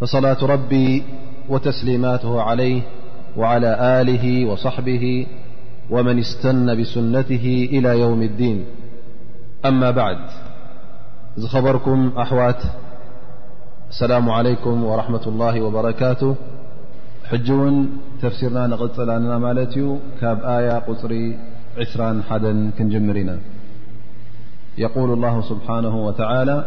فصلاة ربي وتسليماته عليه وعلى آله وصحبه ومن استن بسنته إلى يوم الدين أما بعد إذ خبركم أحوات السلام عليكم ورحمة الله وبركاته حجون تفسيرنا نقدلانا مالتيو كاب آية قطري عسران حد كنجمرنا يقول الله سبحانه وتعالى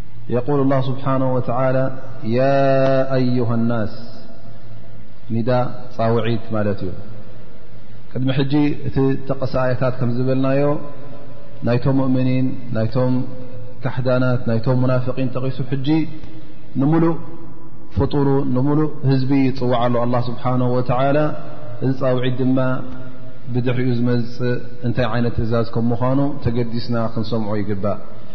የቁል ላ ስብሓን ወተላ ያ ኣዩሃ ናስ ኒዳ ፃውዒት ማለት እዩ ቅድሚ ሕጂ እቲ ጠቀሲ ኣያታት ከም ዝበልናዮ ናይቶም ሙእምኒን ናይቶም ካሕዳናት ናይቶም ሙናፍቒን ጠቂሱ ሕጂ ንምሉእ ፍጡሩ ንምሉእ ህዝቢ ይፅዋዓ ሎ ኣላ ስብሓን ወተላ እዚ ፃውዒት ድማ ብድሕሪኡ ዝመፅእ እንታይ ዓይነት ትእዛዝ ከም ምኳኑ ተገዲስና ክንሰምዖ ይግባእ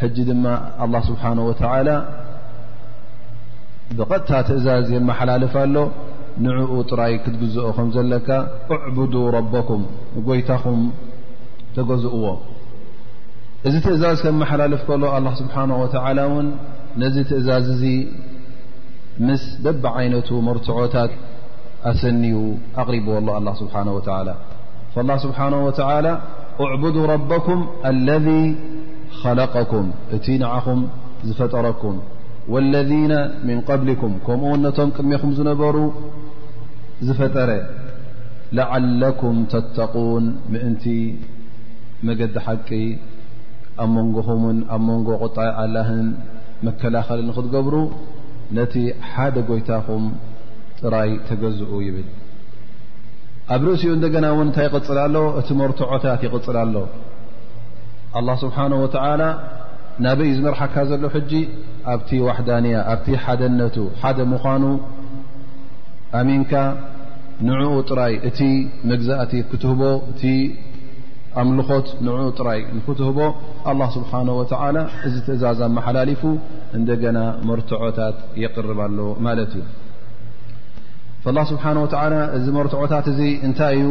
ሕጂ ድማ ኣላ ስብሓን ወተላ ብቐጥታ ትእዛዝ የመሓላልፍ ኣሎ ንዕኡ ጥራይ ክትግዝኦ ከም ዘለካ እዕቡዱ ረበኩም ንጎይታኹም ተገዝእዎ እዚ ትእዛዝ ከመሓላልፍ ከሎ ኣላ ስብሓን ወተላ እውን ነዚ ትእዛዝ እዚ ምስ በብ ዓይነቱ መርትዖታት ኣሰኒዩ ኣቕሪብዎ ኣሎ ኣላ ስብሓን ወተላ ኣላ ስብሓን ወተላ ኣዕቡዱ ረበኩም ኣለذ ኸለቀኩም እቲ ንዓኹም ዝፈጠረኩም ወለذነ ምን ቐብሊኩም ከምኡ ውን ነቶም ቅድሜኹም ዝነበሩ ዝፈጠረ ለዓለኩም ተተቁን ምእንቲ መገዲ ሓቂ ኣብ መንጎኹምን ኣብ መንጎ ቁጣይ ኣላህን መከላኸሊ ንክትገብሩ ነቲ ሓደ ጎይታኹም ጥራይ ተገዝኡ ይብል ኣብ ርእሲኡ እንደገና እውን እንታይ ይቕፅል ኣሎ እቲ መርትዖታት ይቕፅል ኣሎ ኣላ ስብሓን ወተላ ናበይ ዝመርሓካ ዘሎ ሕጂ ኣብቲ ዋሕዳንያ ኣብቲ ሓደነቱ ሓደ ምዃኑ ኣሚንካ ንዕኡ ጥራይ እቲ መግዛእቲ ክትህቦ እቲ ኣምልኾት ንዕኡ ጥራይ ንክትህቦ ኣላ ስብሓን ወተላ እዚ ትእዛዝ ኣመሓላሊፉ እንደገና መርትዖታት የቅርብ ኣሎ ማለት እዩ ላ ስብሓን ወተላ እዚ መርትዖታት እዚ እንታይ እዩ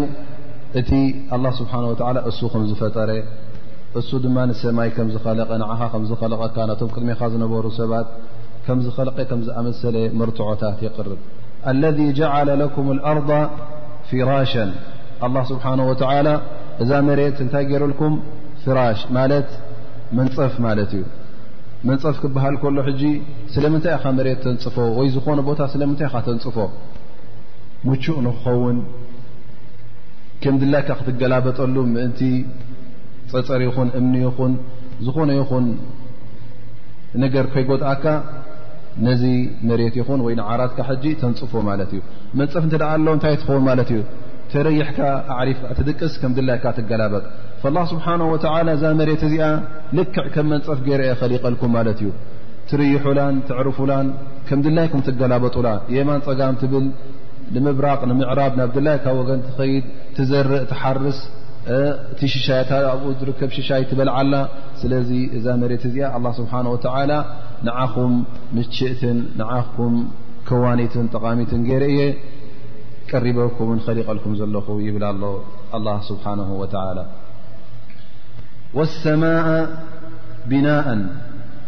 እቲ ኣላ ስብሓን ወተላ እሱ ከም ዝፈጠረ እሱ ድማ ንሰማይ ከም ዝኸለቀ ንዓኻ ከም ዝኸለቀካ ነቶም ቅድሜኻ ዝነበሩ ሰባት ከም ዝኸለቀ ከም ዝኣመሰለ መርትዖታት የቅርብ ኣለذ ጀዓለ ለኩም ኣርض ፊራሸን ኣላ ስብሓን ወተላ እዛ መሬት እንታይ ገይሩልኩም ፍራሽ ማለት መንፀፍ ማለት እዩ መንፀፍ ክበሃል ከሎ ሕጂ ስለምንታይ ኢኻ መሬት ተንፅፎ ወይ ዝኾነ ቦታ ስለምንታይ ኢኻ ተንፅፎ ሙቹእ ንክኸውን ከም ድላይካ ክትገላበጠሉ ምእንቲ ፀፀር ይኹን እምኒ ይኹን ዝኾነ ይኹን ነገር ከይጎድኣካ ነዚ መሬት ይኹን ወይ ንዓራትካ ሕጂ ተንፅፎ ማለት እዩ መንፀፍ እንተ ኣሎ እንታይ ትኸውን ማለት እዩ ተረይሕካ ኣዕሪፍ ትድቅስ ከም ድላይካ ትገላበጥ ላ ስብሓን ወተላ እዛ መሬት እዚኣ ልክዕ ከም መንጸፍ ገይረ እየ ኸሊቐልኩም ማለት እዩ ትርይሑላን ትዕርፉላን ከም ድላይኩም ትገላበጡላ የማን ጸጋም ትብል ንምብራቕ ንምዕራብ ናብ ድላይ ካብ ወገን ትኸይድ ትዘርእ ትሓርስ እቲ ሽሻይ ታ ኣብኡ ዝርከብ ሽሻይ ትበልዓላ ስለዚ እዛ መሬት እዚኣ ኣላ ስብሓን ወተዓላ ንዓኹም ምችእትን ንዓኹም ከዋኒትን ጠቓሚትን ገይረ እየ ቀሪበኩምን ኸሊቐልኩም ዘለኹ ይብል ኣሎ ኣላ ስብሓን ወተዓላ ወሰማء ቢናء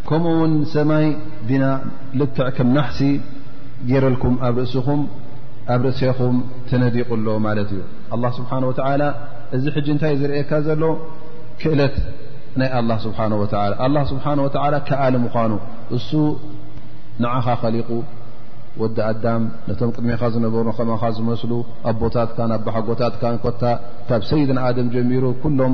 ከምኡ ውን ሰማይ ቢና ልክዕ ከም ናሕሲ ገይረልኩም ኣብ ርእስኹም ኣብ ርእሴኹም ተነዲቑ ኣሎ ማለት እዩ ኣላ ስብሓን ወተላ እዚ ሕጂ እንታይ ዝርእካ ዘሎ ክእለት ናይ ኣላ ስብሓ ወ ኣላ ስብሓን ወተላ ክኣል ምዃኑ እሱ ንዓኻ ከሊቑ ወዲ ኣዳም ነቶም ቅድሜኻ ዝነበሩ ከማኻ ዝመስሉ ኣቦታትካን ኣባሓጎታትካን ኮታ ካብ ሰይድን ኣደም ጀሚሩ ኩሎም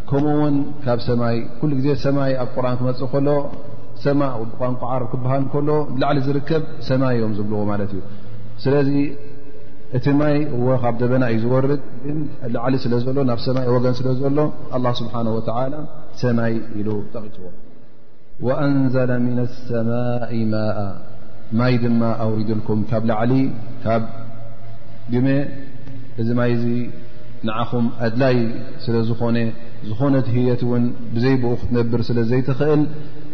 ከምኡ ውን ካብ ሰማይ ኩሉ ግዜ ሰማይ ኣብ ቁርን ክመፅእ ከሎ ሰማ ብቋንቋ ዓር ክበሃል ከሎ ላዕሊ ዝርከብ ሰማይ እዮም ዝብልዎ ማለት እዩ ስለዚ እቲ ማይ እዎ ካብ ደበና እዩ ዝወርድ ግን ላዕሊ ስለ ዘሎ ናብ ሰማይ ወገን ስለ ዘሎ ኣላ ስብሓን ወተላ ሰማይ ኢሉ ጠቂፅዎ ወኣንዘለ ምና ሰማኢ ማኣ ማይ ድማ ኣውሪድልኩም ካብ ላዕሊ ካብ ግመ እዚ ማይ እዚ ንዓኹም ኣድላይ ስለ ዝኾነ ዝኾነት ህየት እውን ብዘይ ብኡ ክትነብር ስለ ዘይትኽእል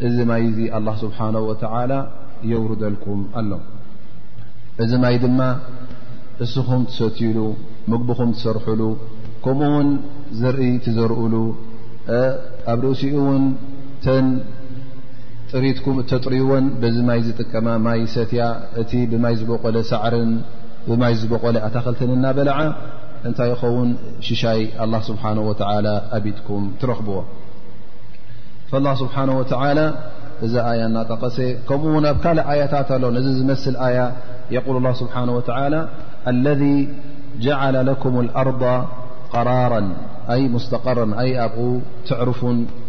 እዚ ማይ እዚ ኣላ ስብሓን ወተላ የውርደልኩም ኣሎ እዚ ማይ ድማ እስኹም ትሰትዩሉ ምግብኹም ትሰርሕሉ ከምኡ ውን ዘርኢ ትዘርእሉ ኣብ ርእሲኡ እውን እተን ጥሪትኩም እተጥርይወን በዚ ማይ ዝጥቀማ ማይ ሰትያ እቲ ብማይ ዝበቆለ ሳዕርን ብማይ ዝበቆለ ኣታክልትን እናበልዓ እንታይ ይኸውን ሽሻይ ኣላ ስብሓን ወተላ ኣብትኩም ትረኽብዎ ፈላ ስብሓን ወተላ እዛ ኣያ እናጠቐሰ ከምኡ ውን ኣብ ካልእ ኣያታት ኣሎ ነዚ ዝመስል ኣያ የቁል ላ ስብሓን ወተላ ኣለذ ጀዓለ ለኩም ኣርض ራራ ኣይ ሙስተቀረን ኣይ ኣብኡ ትዕርፉን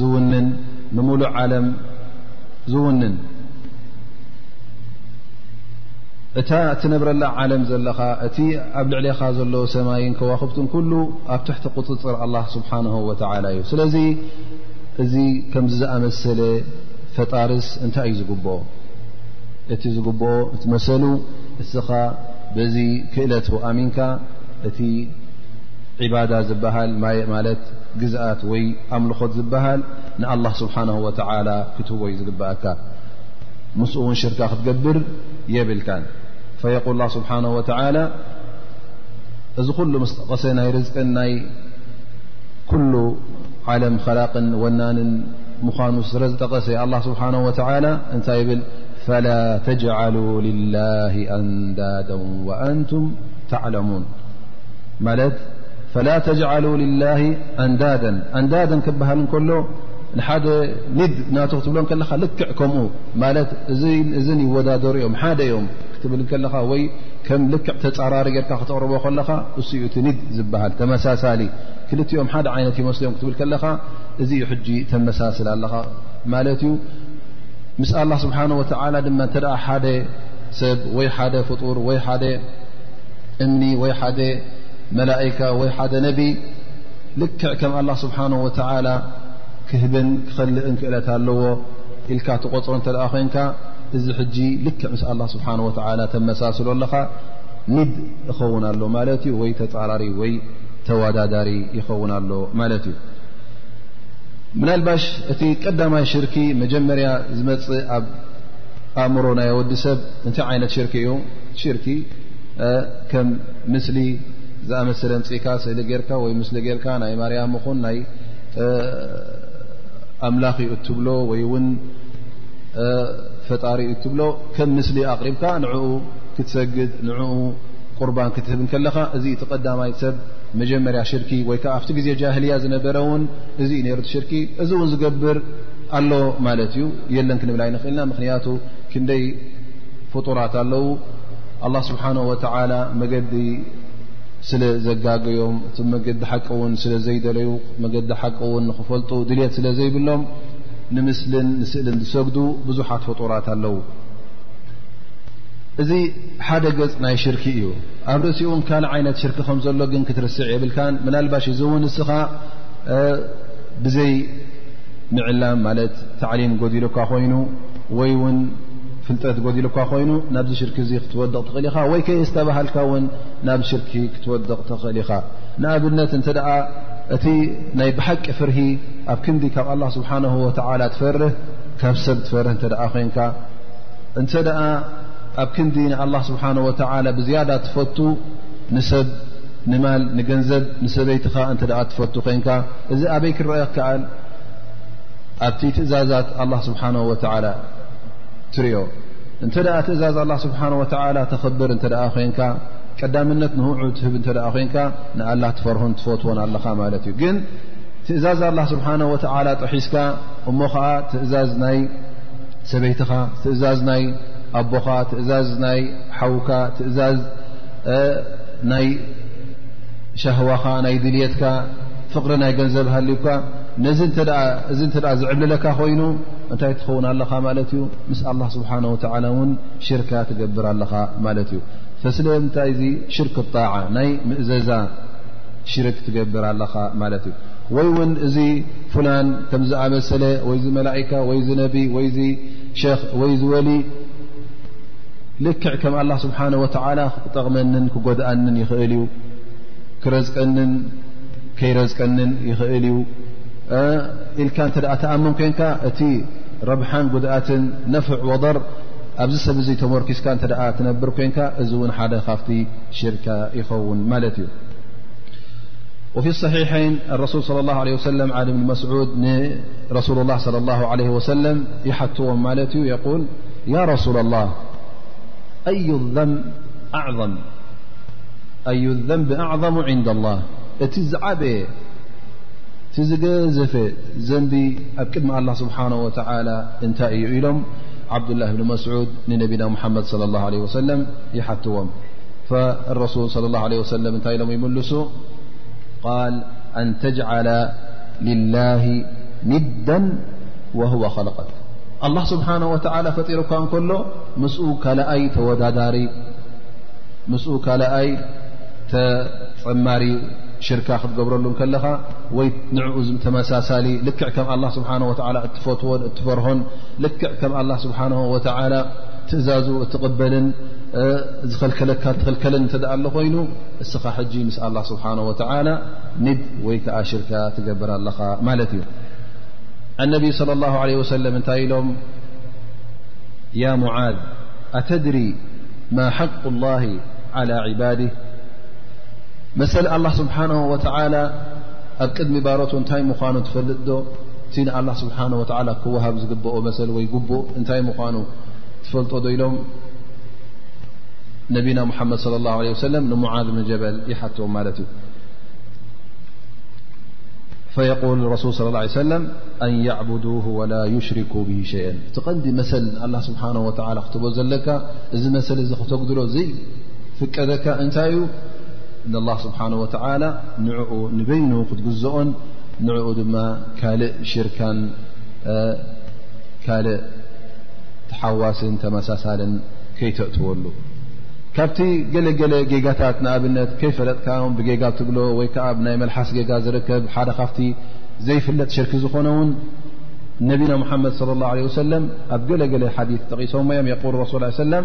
ዝውንን ንሙሉእ ዓለም ዝውንን እታ እትነብረላ ዓለም ዘለኻ እቲ ኣብ ልዕሌኻ ዘሎ ሰማይን ከዋክብትን ኩሉ ኣብ ትሕቲ ቁፅፅር ኣላ ስብሓን ወተላ እዩ ስለዚ እዚ ከምዚ ዝኣመሰለ ፈጣርስ እንታይ እዩ ዝግብኦ እቲ ዝግብኦ እቲ መሰሉ እስኻ በዚ ክእለት ኣሚንካ እቲ ዒባዳ ዝበሃል ማለት ግዝኣት ወይ ኣምልኾት ዝበሃል ንኣላህ ስብሓን ወተዓላ ክትህቦ እዩ ዝግብኣካ ምስ እውን ሽርካ ክትገብር የብልካን ፈየቁል ላ ስብሓን ወተዓላ እዚ ኩሉ ምስ ጠቐሰ ናይ ርዝቅን ናይ ኩሉ ዓለም ኸላቅን ወናንን ምዃኑ ስረ ዝጠቐሰ ኣላ ስብሓን ወተዓላ እንታይ ይብል ፈላ ተጅዓሉ ልላህ ኣንዳዳ ወኣንቱም ተዕለሙን ማለት ፈላ ተጅዓሉ ላህ ኣንዳደ ኣንዳደ ክበሃል ከሎ ንሓደ ኒድ ናቱ ክትብሎ ከለኻ ልክዕ ከምኡ ማለት እዚ ይወዳደሩ እዮም ሓደ እዮም ክትብል ከለኻ ወይ ከም ልክዕ ተፃራሪ ጌርካ ክትቕርቦ ከለኻ እሱ እቲ ኒድ ዝበሃል ተመሳሳሊ ክልቲኦም ሓደ ዓይነት ይመስለዮም ክትብል ከለኻ እዚ ዩ ሕጂ ተመሳስል ኣለኻ ማለት እዩ ምስ ኣላ ስብሓን ወተላ ድማ እተ ሓደ ሰብ ወይ ሓደ ፍጡር ወይ ሓደ እምኒ ወይ ሓደ መላእካ ወይ ሓደ ነቢ ልክዕ ከም ኣላ ስብሓን ወተዓላ ክህብን ክኸልእን ክእለት ኣለዎ ኢልካ ትቖፅሮ እንተ ደኣ ኮንካ እዚ ሕጂ ልክዕ ምስ ኣላ ስብሓን ወተዓላ ተመሳስሎ ኣለኻ ኒድ እኸውን ኣሎ ማለት እዩ ወይ ተፃራሪ ወይ ተወዳዳሪ ይኸውን ኣሎ ማለት እዩ ምናልባሽ እቲ ቀዳማይ ሽርኪ መጀመርያ ዝመፅእ ኣብ ኣእምሮ ናይ ወዲ ሰብ እንታይ ዓይነት ሽርኪ እዩ ሽርኪ ከም ምስሊ ዝኣመሰለ ምፅእካ ስእሊ ጌርካ ወይ ምስሊ ጌርካ ናይ ማርያም ኹን ናይ ኣምላኽ ዩ እትብሎ ወይ ውን ፈጣሪ ዩ እትብሎ ከም ምስሊ ኣቕሪብካ ንኡ ክትሰግድ ንኡ ቁርባን ክትህብ ከለኻ እዚ እቲ ቀዳማይ ሰብ መጀመርያ ሽርኪ ወይ ከዓ ኣብቲ ግዜ ጃህልያ ዝነበረ ውን እዚ ዩ ነሩ ሽርኪ እዚ እውን ዝገብር ኣሎ ማለት እዩ የለን ክንብል ኣይንኽእልና ምክንያቱ ክንደይ ፍጡራት ኣለዉ ኣላ ስብሓን ወተዓላ መገዲ ስለ ዘጋገዮም እቲ መገዲ ሓቂ እውን ስለ ዘይደለዩ መገዲ ሓቂ እውን ንክፈልጡ ድልት ስለ ዘይብሎም ንምስልን ንስእልን ዝሰግዱ ብዙሓት ፍጡራት ኣለዉ እዚ ሓደ ገፅ ናይ ሽርኪ እዩ ኣብ ርእሲኡ እውን ካልእ ዓይነት ሽርኪ ከም ዘሎ ግን ክትርስዕ የብልካን ምናልባሽ እዚ እውን እስኻ ብዘይ ምዕላም ማለት ታዕሊም ጎዲሉካ ኮይኑ ወይ ውን ፍልጠት ጎዲሉካ ኮይኑ ናብዚ ሽርክ እዚ ክትወድቕ ትኽእል ኢኻ ወይ ከይ ዝተባሃልካ ውን ናብ ሽርክ ክትወድቕ ትኽእል ኢኻ ንኣብነት እንተ ደኣ እቲ ናይ ብሓቂ ፍርሂ ኣብ ክንዲ ካብ ኣላ ስብሓን ወተላ ትፈርህ ካብ ሰብ ትፈርህ እተ ኮንካ እንተ ደኣ ኣብ ክንዲ ንኣላ ስብሓን ወተላ ብዝያዳ ትፈቱ ንሰብ ንማል ንገንዘብ ንሰበይትኻ እንተ ትፈቱ ኮንካ እዚ ኣበይ ክረአ ክከኣል ኣብቲ ትእዛዛት ኣላ ስብሓን ወተላ ትሪኦ እንተ ትእዛዝ ኣላ ስብሓን ወተዓላ ተኽብር እንተ ኮንካ ቀዳምነት ንውዑ ትህብ እተ ኮንካ ንኣላ ትፈርሆን ትፈትዎን ኣለኻ ማለት እዩ ግን ትእዛዝ ኣላ ስብሓን ወተዓላ ጥሒስካ እሞ ከዓ ትእዛዝ ናይ ሰበይትኻ ትእዛዝ ናይ ኣቦኻ ትእዛዝ ናይ ሓውካ ትእዛዝ ናይ ሻህዋኻ ናይ ድልየትካ ፍቕሪ ናይ ገንዘብ ሃልዩካ ነዚ እዚ እተ ዝዕብልለካ ኮይኑ እንታይ ትኸውን ኣለኻ ማለት እዩ ምስ ኣላ ስብሓን ወተላ እውን ሽርካ ትገብር ኣለኻ ማለት እዩ ስለምንታይ እዚ ሽርክ ጣዓ ናይ ምእዘዛ ሽርክ ትገብር ኣለኻ ማለት እዩ ወይ እውን እዚ ፍላን ከም ዝኣመሰለ ወይ ዚ መላእካ ወይ ዚ ነቢ ወይ ዚ ሸክ ወይ ዝወሊ ልክዕ ከም ኣላ ስብሓን ወተላ ክጠቕመንን ክጎድኣንን ይኽእል እዩ ክረዝቀንን ከይረዝቀንን ይኽእል እዩ إلك ت تأمن كين ت ربحن قدأة نفع وضر ب سب تمركس تنبر كين ون ح فت شرك يخون ملت ي وفي الصحيحين الرسول صلى الله عليه وسلم علم امسعود نرسول الله صلى الله عليه وسلم يحتوم مت يقول يا رسول الله ي الذنب أعظم عند الله ت زعب እቲ ዝገዘፈ ዘንቢ ኣብ ቅድሚ ኣላ ስብሓን ወተላ እንታይ እዩ ኢሎም ዓብዱላ ብኒ መስዑድ ንነቢና ሙሓመድ ለ ላ ለ ወሰለም ይሓትዎም ረሱል ለ ላ ለ ወሰለም እንታይ ኢሎም ይምልሱ ቃል ኣን ተጅዓላ ልላ ንዳ ወህዋ ኸለቀት ኣላ ስብሓን ወተላ ፈጢሩካ እንከሎ ምስኡ ካልኣይ ተወዳዳሪ ምስኡ ካልኣይ ተፀማሪ ሽርካ ክትገብረሉ ከለኻ ወይ ንዕኡ ተመሳሳሊ ልክዕ ከም ኣላ ስብሓን ወላ እትፈትዎን እትፈርሆን ልክዕ ከም ኣላ ስብሓን ወተላ ትእዛዙ እትቕበልን ዝኸልከለካ ትኽልከልን እተ ኣሎ ኮይኑ እስኻ ሕጂ ምስ ኣላ ስብሓን ወተላ ንድ ወይ ከዓ ሽርካ ትገብር ኣለኻ ማለት እዩ ኣነቢይ صለ ላሁ ለ ወሰለም እንታይ ኢሎም ያ ሙዓዝ ኣተድሪ ማ ሓቁ ላ ዓላ ዕባድህ መሰል ኣላህ ስብሓን ወተላ ኣብ ቅድሚ ባሮት እንታይ ምዃኑ ትፈልጥ ዶ እቲ ንኣላ ስብሓን ወላ ክወሃብ ዝግበኦ መሰል ወይ ጉቡእ እንታይ ምዃኑ ትፈልጦ ዶ ኢሎም ነቢና ሙሓመድ ለ ላ ለ ወሰለም ንሙዓዝ ብን ጀበል ይሓትዎም ማለት እዩ ፈየል ረሱል ስ ላ ሰለም ኣን ያዕቡዱ ወላ ዩሽርኩ ብ ሸይን እቲ ቐንዲ መሰል ንኣላ ስብሓን ወላ ክትቦ ዘለካ እዚ መሰል እዚ ክተጉድሎ ዘይ ፍቀደካ እንታይ እዩ ንላ ስብሓን ወተላ ንዕኡ ንበይኑ ክትግዝኦን ንዕኡ ድማ ካልእ ሽርካን ካልእ ተሓዋስን ተመሳሳልን ከይተእትወሉ ካብቲ ገለገለ ጌጋታት ንኣብነት ከይፈለጥካዮም ብጌጋ ትብሎ ወይ ከዓ ናይ መልሓስ ጌጋ ዝርከብ ሓደ ካብቲ ዘይፍለጥ ሽርክ ዝኾነ ውን ነቢና ሙሓመድ ለ ላ ለ ወሰለም ኣብ ገለገለ ሓዲ ጠቂሶምዎ እዮም የል ረሱል ሰለም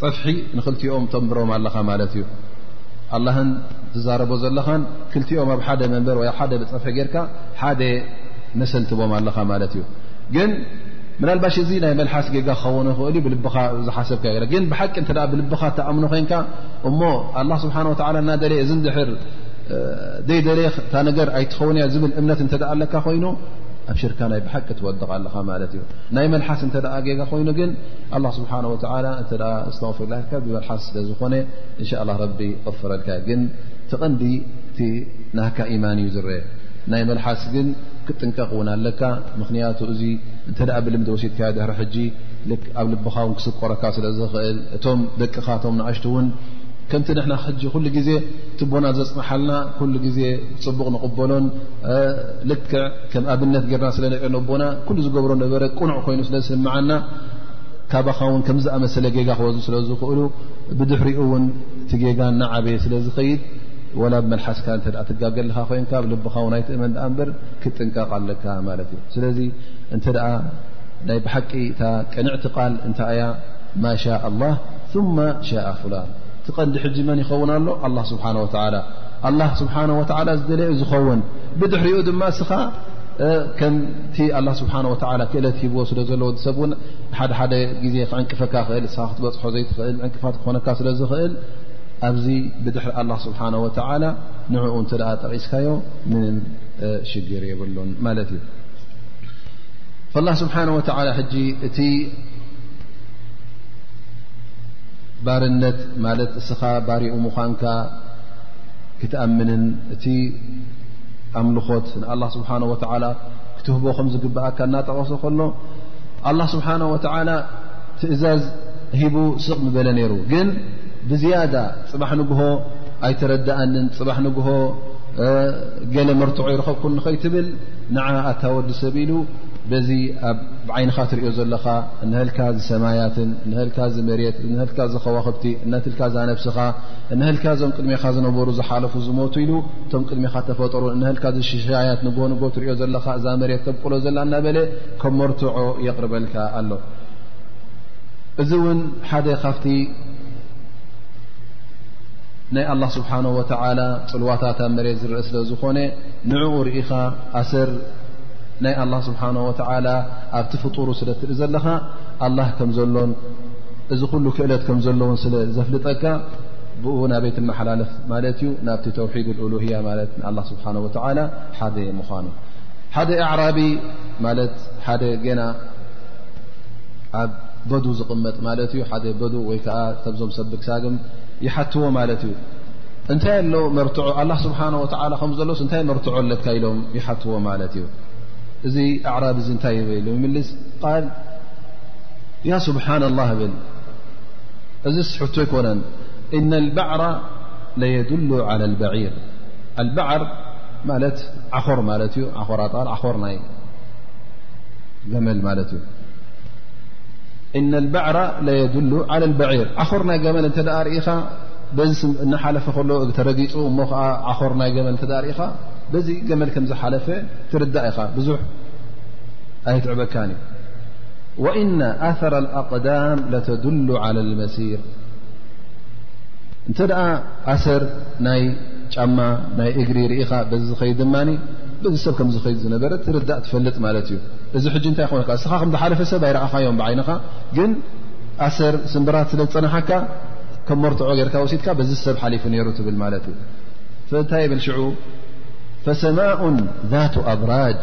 ፀፍሒ ንክልቲኦም ተንብሮም ኣለኻ ማለት እዩ ኣላህን ዝዛረቦ ዘለኻን ክልቲኦም ኣብ ሓደ መንበር ወይ ኣብ ሓደ ፀፍሒ ጌርካ ሓደ መሰል ትቦም ኣለኻ ማለት እዩ ግን ምናልባሽ እዚ ናይ መልሓስ ጌጋ ክኸውን ይኽእል ዩ ብልብኻ ዝሓሰብካ ይ ግን ብሓቂ እተ ብልብኻ ተኣምኖ ኮንካ እሞ ኣላ ስብሓን ወላ እናደለየ እዚ ድሕር ዘይደለየ እታ ነገር ኣይትኸውን እያ ዝብል እምነት እተ ኣለካ ኮይኑ ኣብ ሽርካ ናይ ብሓቂ ትወድቕ ኣለኻ ማለት እዩ ናይ መልሓስ እተ ጌጋ ኮይኑ ግን ኣላ ስብሓን ወተላ እተ እስተቕፊር ላካ ብመልሓስ ስለ ዝኾነ እንሻ ላ ረቢ ቕፍረልካ ግን ትቐንዲ እቲ ናካ ኢማን እዩ ዝረአ ናይ መልሓስ ግን ክጥንቀቕ እውን ኣለካ ምኽንያቱ እዚ እንተ ብልምዲ ወሲድካ ድሕሪ ሕጂ ኣብ ልብኻ ውን ክስቆረካ ስለ ዝኽእል እቶም ደቅኻ እቶም ንኣሽቱ እውን ከምቲ ንሕና ሕጂ ኩሉ ግዜ ትቦና ዘፅንሓልና ኩሉ ግዜ ፅቡቕ ንቕበሎን ልክዕ ከም ኣብነት ገርና ስለ ንሪኦ ነቦና ኩሉ ዝገብሮ ነበረ ቁኑዕ ኮይኑ ስለ ዝስምዓና ካባኻ ውን ከም ዝኣመሰለ ጌጋ ክወዙ ስለ ዝኽእሉ ብድሕሪኡ ውን እቲ ጌጋ እናዓበየ ስለ ዝኸይድ ወላ ብመልሓስካ እተ ትጋገ ኣለኻ ኮይንካ ብ ልብኻ ውን ኣይትእመን ኣ እምበር ክጥንቀቕ ኣለካ ማለት እዩ ስለዚ እንተ ናይ ብሓቂ እታ ቅንዕቲ ቓል እንታይ እያ ማሻ ኣላ ثማ ሻء ፍላን ትቐንዲ ሕጂ መን ይኸውን ኣሎ ኣላ ስብሓን ወላ ኣላ ስብሓን ወላ ዝደለየ ዝኸውን ብድሕሪኡ ድማ እስኻ ከምቲ ኣላ ስብሓን ወተላ ክእለት ሂብዎ ስለ ዘሎ ወዲ ሰብ እውን ሓደ ሓደ ግዜ ክዕንቅፈካ ክእል እስኻ ክትበፅሖ ዘይትኽእል ዕንቅፋት ክኾነካ ስለ ዝኽእል ኣብዚ ብድሕሪ ኣላ ስብሓን ወተላ ንዕኡ እንተ ጠቒስካዮ ምንም ሽግር የብሉን ማለት እዩ ላ ስብሓን ወተላ ሕጂ እቲ ባርነት ማለት እስኻ ባሪኡ ምዃንካ ክትኣምንን እቲ ኣምልኾት ንኣላ ስብሓን ወተዓላ ክትህቦ ከም ዝግብኣካ እናጠቐሶ ከሎ ኣላ ስብሓን ወተዓላ ትእዛዝ ሂቡ ስቕ ምበለ ነይሩ ግን ብዝያዳ ፅባሕ ንግሆ ኣይተረዳኣንን ፅባሕ ንግሆ ገለ መርትዖ ይረኸብኩን ንኸይትብል ንዓ ኣታወዲ ሰብ ኢሉ በዚ ኣብ ዓይንኻ ትሪኦ ዘለኻ እንሀልካ ዝሰማያትን እንሀልካ ዝመሬት እንሀልካ ዝኸዋኽብቲ እነትልካ ዛነብስኻ እንሀልካ ዞም ቅድሜኻ ዝነበሩ ዝሓለፉ ዝሞቱ ኢሉ እቶም ቅድሚኻ ተፈጠሩ እነህልካ ዝሽሻያት ንጎ ንጎ ትሪኦ ዘለኻ እዛ መሬት ተብቅሎ ዘላ እናበለ ከም መርትዖ የቕርበልካ ኣሎ እዚ እውን ሓደ ካብቲ ናይ ኣላ ስብሓን ወተላ ፅልዋታት ኣብ መሬት ዝርአ ስለ ዝኾነ ንዕኡ ርኢኻ ኣሰር ናይ ኣላ ስብሓን ወተላ ኣብቲ ፍጡሩ ስለ ትርኢ ዘለኻ ኣላ ከም ዘሎን እዚ ኩሉ ክእለት ከም ዘለውን ስለ ዘፍልጠካ ብኡ ናበይ ትመሓላለፍ ማለት እዩ ናብቲ ተውሒድ ኡሉህያ ማለት ንኣላ ስብሓን ወተላ ሓደ ምዃኑ ሓደ ኣዕራቢ ማለት ሓደ ገና ኣብ በዱ ዝቕመጥ ማለት እዩ ሓደ በዱ ወይ ከዓ ተብዞም ሰብክሳግም ይሓትዎ ማለት እዩ እንታይ ኣሎ መርትዖ ኣላ ስብሓን ወተላ ከም ዘሎስ እንታይ መርትዖ ኣለካ ኢሎም ይሓትዎ ማለት እዩ እዚ ኣዕራቢ እዚ እንታይ ይበ ኢሉ ይምልስ ቃል ያ ስብሓና ላ ብል እዚስ ሕቶ ኣይኮነን እነ ልባዕራ ለየድሉ ዓላ ልበዒር ኣልባዕር ማለት ዓኾር ማለት እዩ ዓኾር ኣጣል ዓኾር ናይ ገመል ማለት እዩ እነ ልባዕራ ለየድሉ ዓላ ልበዒር ዓኾር ናይ ገመል እንተ ኣ ርኢኻ በዚ ስም እናሓለፈ ከሎ ተረጊፁ እሞ ከዓ ዓኾር ናይ ገመል እተ ርኢኻ በዚ ገመል ከም ዝሓለፈ ትርዳእ ኢኻ ብዙሕ ኣይትዕበካን እዩ ወእነ ኣثር ኣቅዳም ለተድሉ ዓላ ልመሲር እንተ ደኣ ኣሰር ናይ ጫማ ናይ እግሪ ርኢኻ በዚ ዝኸይድ ድማ በዚ ሰብ ከም ዝኸይድ ዝነበረ ትርዳእ ትፈልጥ ማለት እዩ እዚ ሕጂ እንታይ ክኾነካ እስኻ ከም ዝሓለፈ ሰብ ኣይረኣኻዮም ብዓይንኻ ግን ኣሰር ስምብራት ስለ ዝፀናሓካ ከም መርትዖ ጌርካ ወሲድካ በዚ ሰብ ሓሊፉ ነይሩ ትብል ማለት እዩ ፈእንታይ የብል ሽዑ ፈሰማኡን ذቱ ኣብራጅ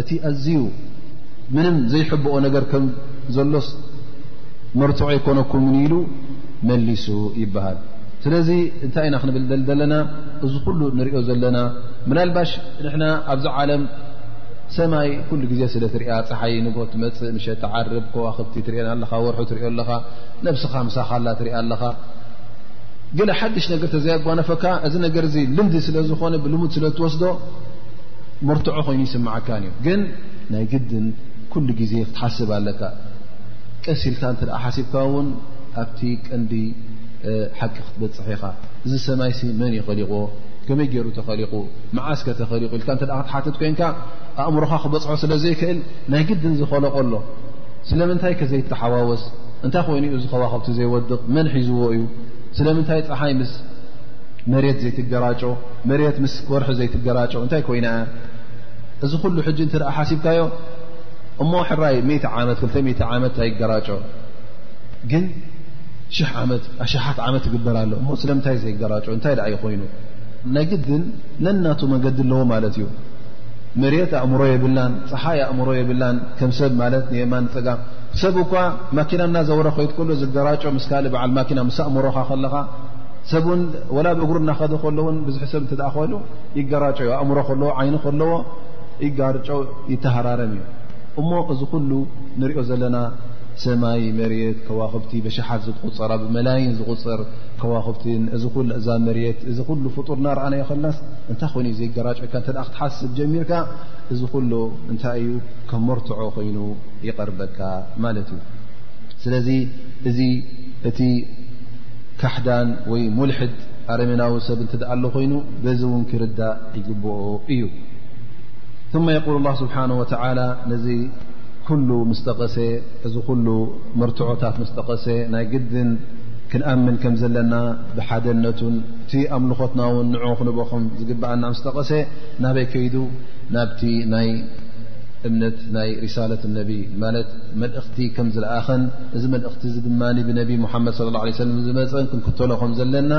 እቲ ኣዝዩ ምንም ዘይሕብኦ ነገር ከም ዘሎስ መርትዖ ኣይኮነኩምን ኢሉ መሊሱ ይበሃል። ስለዚ እንታይ ኢና ክንብል ዘለና እዚ ኩሉ ንሪኦ ዘለና ምናልባሽ ንሕና ኣብዚ ዓለም ሰማይ ኩሉ ግዜ ስለ ትሪያ ፀሓይ ንግሆ ትመፅእ ምሸ ትዓርብ ከዋክብቲ ትሪኤን ኣለኻ ወርሑ ትሪኦ ኣለኻ ነብስኻ ምሳኻላ ትሪኣ ኣለኻ ገለ ሓድሽ ነገር ተዘያጓነፈካ እዚ ነገር እዚ ልምዲ ስለዝኾነ ብልሙድ ስለትወስዶ መርትዖ ኮይኑ ይስምዓካን እዩ ግን ናይ ግድን ኩሉ ግዜ ክትሓስብ ኣለካ ቀስ ኢልካ እተ ሓሲብካ እውን ኣብቲ ቀንዲ ሓቂ ክትበፅሕ ኢኻ እዚ ሰማይሲ መን እዩ ኸሊቕዎ ከመይ ገይሩ ተኸሊቑ መዓስ ከ ተኸሊቑ ኢልካ እተ ክትሓትት ኮንካ ኣእምሮኻ ክበፅሖ ስለ ዘይክእል ናይ ግድን ዝኸለቆ ኣሎ ስለምንታይ ከ ዘይተሓዋወስ እንታይ ኮይኑ እዩ ዝኸዋኸብቲ ዘይወድቕ መን ሒዝዎ እዩ ስለምንታይ ፀሓይ ምስ መሬት ዘይትገራጮ መሬት ምስ ወርሒ ዘይትገራጮ እንታይ ኮይና እያ እዚ ኩሉ ሕጂ እንተ ሓሲብካዮ እሞ ሕራይ ሚት ዓመት ክልተ ሚት ዓመት ኣይገራጮ ግን ሽሕ ዓመት ኣሽሓት ዓመት ትግበር ኣሎ እሞ ስለምንታይ ዘይገራጮ እንታይ ደኣ ይኮይኑ ናይ ግድን ነናቱ መንገዲ ኣለዎ ማለት እዩ መሬት ኣእምሮ የብላን ፀሓይ ኣእምሮ የብላን ከም ሰብ ማለት ንየማን ፀጋ ሰብ እኳ ማኪና እናዘወረ ኮይትከሎ ዝገራጮ ምስ ካልእ በዓል ማኪና ምስ ኣእምሮኻ ከለኻ ሰብ ውን ወላ ብእግሩ እናኸደ ከሎ ውን ብዙሒ ሰብ እተ ኮይኑ ይገራጮ ዩ ኣእምሮ ከለዎ ዓይኒ ከለዎ ይጋርጮ ይተሃራረም እዩ እሞ እዚ ኩሉ ንሪኦ ዘለና ሰማይ መሬት ከዋክብቲ በሸሓት ዝቁፅራ ብመላይን ዝቁፅር ከዋክብቲ እዚ እዛ መሬት እዚ ኩሉ ፍጡር እናረኣናዮ ከለናስ እንታይ ኮይኑ ዩ ዘይገራጮካ እተ ክትሓስብ ጀሚርካ እዚ ኩሉ እንታይ እዩ ከም መርትዖ ኮይኑ ይቐርበካ ማለት እዩ ስለዚ እዚ እቲ ካሕዳን ወይ ሙልሕድ ኣረሜናዊ ሰብ እንተ ኣሎ ኮይኑ በዚ እውን ክርዳእ ይግብኦ እዩ ثመ የقል ላ ስብሓን ወተላ ነዚ ኩሉ ምስ ጠቐሰ እዚ ኩሉ መርትዖታት ምስ ጠቐሰ ናይ ግድን ክንኣምን ከም ዘለና ብሓደነቱን እቲ ኣምልኾትና ውን ንዑ ክንበኹም ዝግብኣና ምስ ጠቐሰ ናበይ ከይዱ ናብቲ ናይ እምነት ናይ ሪሳለት ነቢ ማለት መልእኽቲ ከም ዝለኣኸን እዚ መልእኽቲ እዚ ድማ ብነቢ ሙሓመድ ስለ ላ ሰለ ዝመፀን ክንክተሎ ከም ዘለና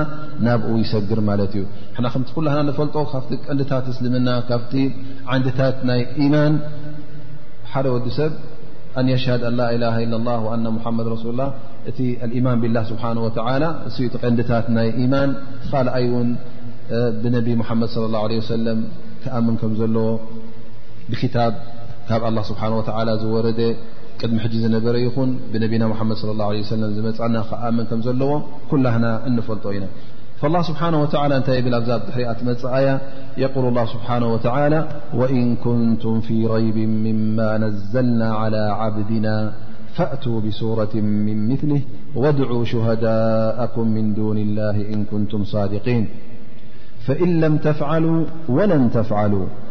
ናብኡ ይሰግር ማለት እዩ ሕና ከምቲ ኩላና ንፈልጦ ካብቲ ቀንድታት እስልምና ካብቲ ዓንድታት ናይ ኢማን ሓደ ወዲ ሰብ ኣን የሽሃድ ኣላ ኢላ ኢለ ላ ኣና ሙሓመድ ረሱሉ ላ እቲ ኣልኢማን ብላ ስብሓን ወተላ እሱ እቲ ቀንድታት ናይ ኢማን ቲካልኣይ እውን ብነቢ ሙሓመድ ለ ላ ለ ወሰለም ክኣምን ከም ዘለዎ ብክታብ ካب الله سبحنه وتعلى ዝورد قدم حج ነበረ يኹن بنبናا محمد صى الله عليه وسلم مና آመن ك ዘለዎ كلهن نፈلጦ ኢن فالله سبحنه وتعلى ታ ل أዛ حر ي يقول الله سبحنه وتعالى وإن كنتم في غيب مما نزلنا على عبدنا فأتوا بصورة من مثله وادعوا شهداءكم من دون الله إن كنتم صادقين فإن لم تفعلوا ولم تفعلوا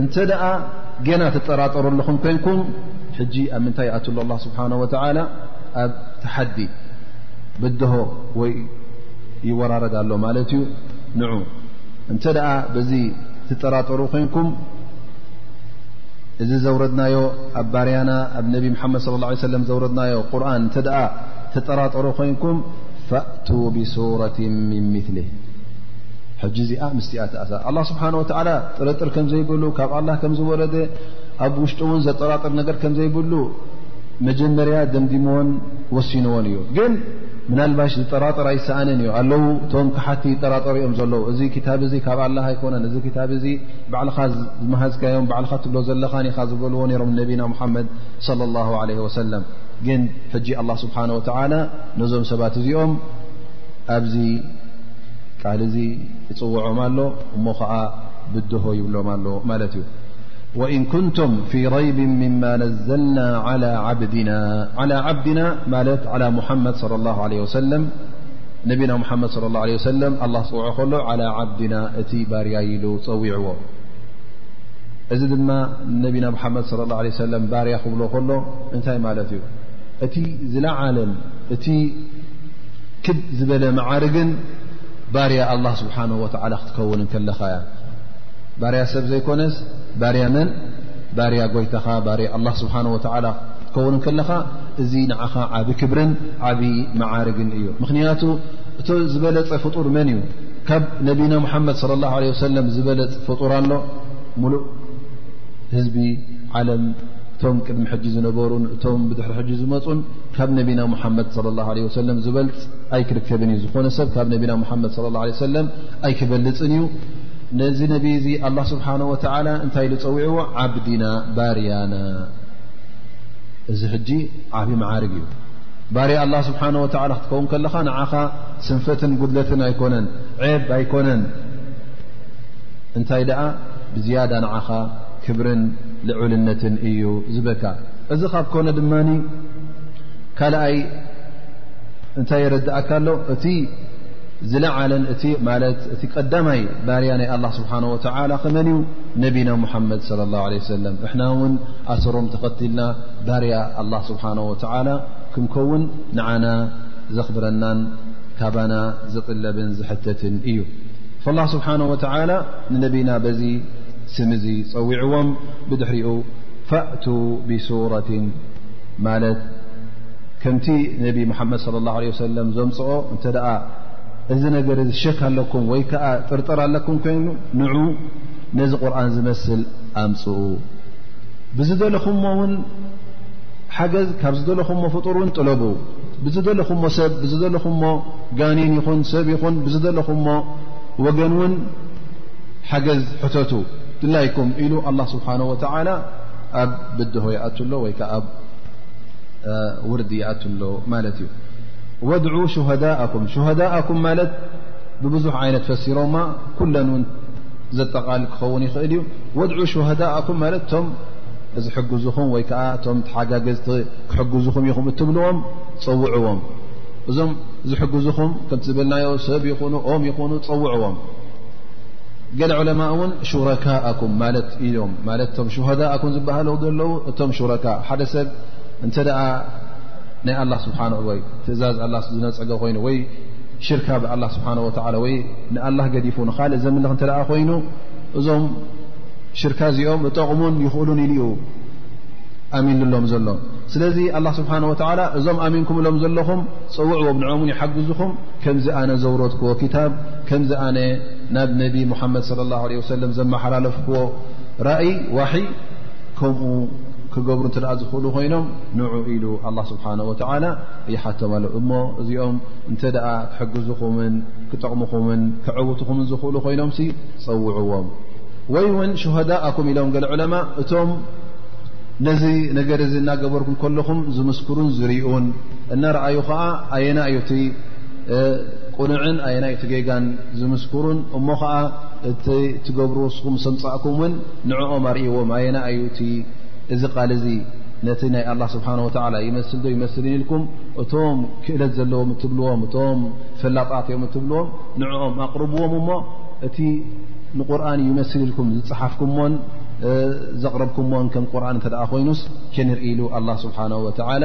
እንተ ደኣ ጌና ትጠራጠሩ ኣለኹም ኮንኩም ሕጂ ኣብ ምንታይ ይኣት ኣሎ ኣላ ስብሓን ወተዓላ ኣብ ተሓዲ ብድሆ ወይ ይወራረድ ኣሎ ማለት እዩ ንዑ እንተ ደኣ በዚ ትጠራጠሩ ኮንኩም እዚ ዘውረድናዮ ኣብ ባርያና ኣብ ነቢ ሓመድ صለ ه ሰለም ዘውረድናዮ ቁርን እንተ ደኣ ትጠራጠሩ ኮንኩም ፈእቱ ብሱረት ምን ምትሊ ሕጂ እዚኣ ምስቲኣ ተኣሳ ኣላ ስብሓን ወተዓላ ጥርጥር ከም ዘይብሉ ካብ ኣላ ከም ዝወረደ ኣብ ውሽጡ እውን ዘጠራጥር ነገር ከም ዘይብሉ መጀመርያ ደምዲምዎን ወሲንዎን እዩ ግን ምናልባሽ ዝጠራጥር ኣይሰኣንን እዩ ኣለዉ እቶም ክሓቲ ይጠራጠሩ እዮም ዘለዉ እዚ ክታብ እዚ ካብ ኣላ ኣይኮነን እዚ ክታብ እዚ ባዕልኻ ዝመሃዝካዮም ባዕልኻ ትብሎ ዘለኻን ኢኻ ዝበልዎ ነሮም ነቢና ሙሓመድ ለ ላ ለ ወሰለም ግን ሕጂ ኣላ ስብሓን ወተዓላ ነዞም ሰባት እዚኦም ኣብዚ ቃል እዚ ይፅውዖም ኣሎ እሞ ኸዓ ብድሆ ይብሎም ኣሎ ማለት እዩ ወእን ኩንቱም ፊ ረይብ ምማ ነዘልና ዓላ ዓብድና ማለት ዓላ ሙሓመድ صለ ላ ለ ወሰለም ነቢና ሙሓመድ صለ ላ ለ ወሰለም ኣላ ዝፅውዖ ከሎ ዓላ ዓብድና እቲ ባርያ ኢሉ ፀዊዕዎ እዚ ድማ ነቢና ሙሓመድ ለ ላ ለ ሰለም ባርያ ክብሎ ከሎ እንታይ ማለት እዩ እቲ ዝለዓለን እቲ ክብ ዝበለ መዓርግን ባርያ ኣላ ስብሓን ወተላ ክትከውን ከለኻ እያ ባርያ ሰብ ዘይኮነስ ባርያ መን ባርያ ጎይታኻ ባርያ ኣላ ስብሓን ወተላ ክትከውን ከለኻ እዚ ንዓኻ ዓብ ክብርን ዓብ መዓርግን እዩ ምኽንያቱ እቶ ዝበለፀ ፍጡር መን እዩ ካብ ነቢና ሙሓመድ ለ ላ ለ ወሰለም ዝበለፅ ፍጡር ኣሎ ሙሉእ ህዝቢ ዓለም እቶም ቅድሚ ሕጂ ዝነበሩን እቶም ብድሕሪ ሕጂ ዝመፁን ካብ ነቢና ሙሓመድ صለ ላه ለ ወሰለም ዝበልፅ ኣይክርከብን እዩ ዝኾነ ሰብ ካብ ነቢና ሙሓመድ صለ ላه ሰለም ኣይክበልፅን እዩ ነዚ ነቢ እዚ ኣላ ስብሓን ወተላ እንታይ ኢሉ ፀዊዕዎ ዓብድና ባርያና እዚ ሕጂ ዓብዪ መዓርግ እዩ ባርያ ኣላ ስብሓን ወተላ ክትከውን ከለኻ ንዓኻ ስንፈትን ጉድለትን ኣይኮነን ዔብ ኣይኮነን እንታይ ደኣ ብዝያዳ ንዓኻ ክብርን ልዑልነትን እዩ ዝበካ እዚ ካብ ኮነ ድማ ካልኣይ እንታይ የረድእካ ኣሎ እቲ ዝለዓለን እቲ ማለት እቲ ቀዳማይ ባርያ ናይ ኣላ ስብሓን ወተላ ከመን እዩ ነቢና ሙሓመድ ለ ላ ለ ሰለም እሕና እውን ኣሰሮም ተኸትልና ባርያ ኣላ ስብሓን ወተላ ክንከውን ንዓና ዘኽብረናን ካባና ዝጥለብን ዝሕተትን እዩ ላ ስብሓን ወተላ ንነቢና በዚ ስም እዚ ፀዊዕዎም ብድሕሪኡ ፈእቱ ብሱረት ማለት ከምቲ ነቢ ሙሓመድ صለ ላه ለ ሰለም ዘምፅኦ እንተ ደኣ እዚ ነገር እዚ ሸክ ኣለኩም ወይ ከዓ ጥርጥር ኣለኩም ኮይኑ ንዑ ነዚ ቁርን ዝመስል ኣምፅኡ ብዝደለኹሞ ውን ሓገዝ ካብ ዝደለኹሞ ፍጡር እውን ጥለቡ ብዝደለኹሞ ሰብ ብዝደለኹሞ ጋኒን ይኹን ሰብ ይኹን ብዝደለኹሞ ወገን እውን ሓገዝ ሕተቱ ድላይኩም ኢሉ ኣላ ስብሓን ወተላ ኣብ ብድሆ ይኣቱ ኣሎ ወይ ከዓ ኣብ ውርዲ ይኣቱ ኣሎ ማለት እዩ ወድዑ ሹሃዳእኩም ሹሃዳእኩም ማለት ብብዙሕ ዓይነት ፈሲሮማ ኩለን ውን ዘጠቓል ክኸውን ይኽእል እዩ ወድዑ ሹሃዳእኩም ማለት እቶም ዝሕግዙኹም ወይ ከዓ እቶም ተሓጋገዝ ክሕግዙኹም ኢኹም እትብልዎም ፀውዕዎም እዞም ዝሕግዙኹም ከምቲ ዝበልናዮ ሰብ ይኹኑ ኦም ይኹኑ ፀውዕዎም ገለ ዑለማ እውን ሹረካኩም ማለት እዮም ማለት እቶም ሸሃዳ ኩም ዝበሃለ ዘለዉ እቶም ሹረካ ሓደ ሰብ እንተ ደኣ ናይ ኣላ ስብሓን ወይ ትእዛዝ ኣላ ዝነፀገ ኮይኑ ወይ ሽርካ ብኣላ ስብሓን ወላ ወይ ንኣላ ገዲፉ ንካልእ ዘምልኽ እተ ኮይኑ እዞም ሽርካ እዚኦም እጠቕሙን ይኽእሉን ኢሉ ዩ ኣሚንሎም ዘሎ ስለዚ ኣላ ስብሓን ወላ እዞም ኣሚንኩምሎም ዘለኹም ፀውዕዎም ንኦም ውን ይሓግዝኹም ከምዚ ኣነ ዘውረትክዎ ክታብ ከምዚ ኣነ ናብ ነቢ ሙሓመድ صለ ላه ለ ወሰለም ዘመሓላለፍክዎ ራእይ ዋሒ ከምኡ ክገብሩ እንተ ዝኽእሉ ኮይኖም ንዑ ኢሉ ኣላ ስብሓን ወተላ ይሓቶም ኣሎ እሞ እዚኦም እንተ ደኣ ክሕግዝኹምን ክጠቕምኹምን ክዕውትኹምን ዝኽእሉ ኮይኖም ሲ ጸውዕዎም ወይ እውን ሸሃዳእኩም ኢሎም ገለ ዕለማ እቶም ነዚ ነገር እዚ እናገበርኩም ከለኹም ዝምስክሩን ዝርኡን እናረኣዩ ኸዓ ኣየና እዩ እቲ ቁኑዕን ኣየናይ እቲ ጌጋን ዝምስክሩን እሞ ኸዓ እቲ ትገብሩ ስኹም ሰምፃእኩም እውን ንዕኦም ኣርእዎም ኣየና እዩ እቲ እዚ ቃል እዚ ነቲ ናይ ኣላ ስብሓን ወተላ ይመስል ዶ ይመስል ኢልኩም እቶም ክእለት ዘለዎም እትብልዎም እቶም ፈላጣት እዮም እትብልዎም ንዕኦም ኣቕርብዎም እሞ እቲ ንቁርን ይመስል ኢልኩም ዝፅሓፍኩሞን ዘቕረብኩሞን ከም ቁርን እተደኣ ኮይኑስ ክንርኢ ኢሉ ኣላ ስብሓን ወተላ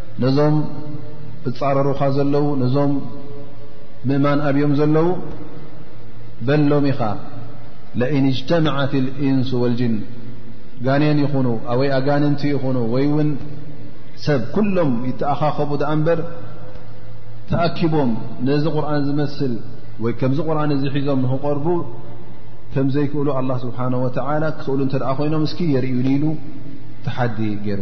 ነዞም እፃረሩኻ ዘለዉ ነዞም ምእማን ኣብዮም ዘለዉ በሎም ኢኻ ለእን እጅተመዓት ልእንሱ ወልጅን ጋኔን ይኹኑ ኣወይ ኣጋንንቲ ይኹኑ ወይ እውን ሰብ ኩሎም ይተኣኻኸቡ ድኣ እምበር ተኣኪቦም ነዚ ቁርን ዝመስል ወይ ከምዚ ቁርን እዚ ሒዞም ንክቐርቡ ከም ዘይክእሉ ኣላ ስብሓን ወተላ ክኽእሉ እንተ ኮይኖም እስኪ የርእዩኒ ኢሉ ተሓዲ ገይሩ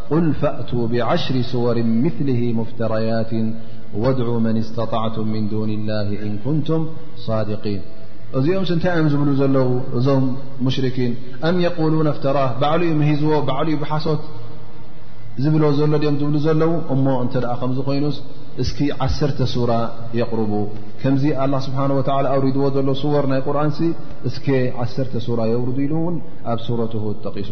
ቁል ፈእቱ ብዓሽሪ ስወር ምሊሂ ሙፍተረያት ወድዑ መን እስተጣዕቱም ምን ዱን ላ እን ኩንቱም ሳድቂን እዚኦም ስ እንታይ እዮም ዝብሉ ዘለዉ እዞም ሙሽርኪን ኣም የቁሉ ነፍተራ ባዕሉ ዩ ምሂዝዎ ባዕሉ ዩ ብሓሶት ዝብሎ ዘሎ ድኦም ዝብሉ ዘለዉ እሞ እንተ ከምዝ ኮይኑስ እስኪ ዓሰርተ ሱራ የቕርቡ ከምዚ ኣላ ስብሓን ወላ ኣውሪድዎ ዘሎ ስወር ናይ ቁርኣንሲ እስከ ዓሰርተ ሱራ የውርዱ ኢሉ እውን ኣብ ሱረትሁ ጠቂሱ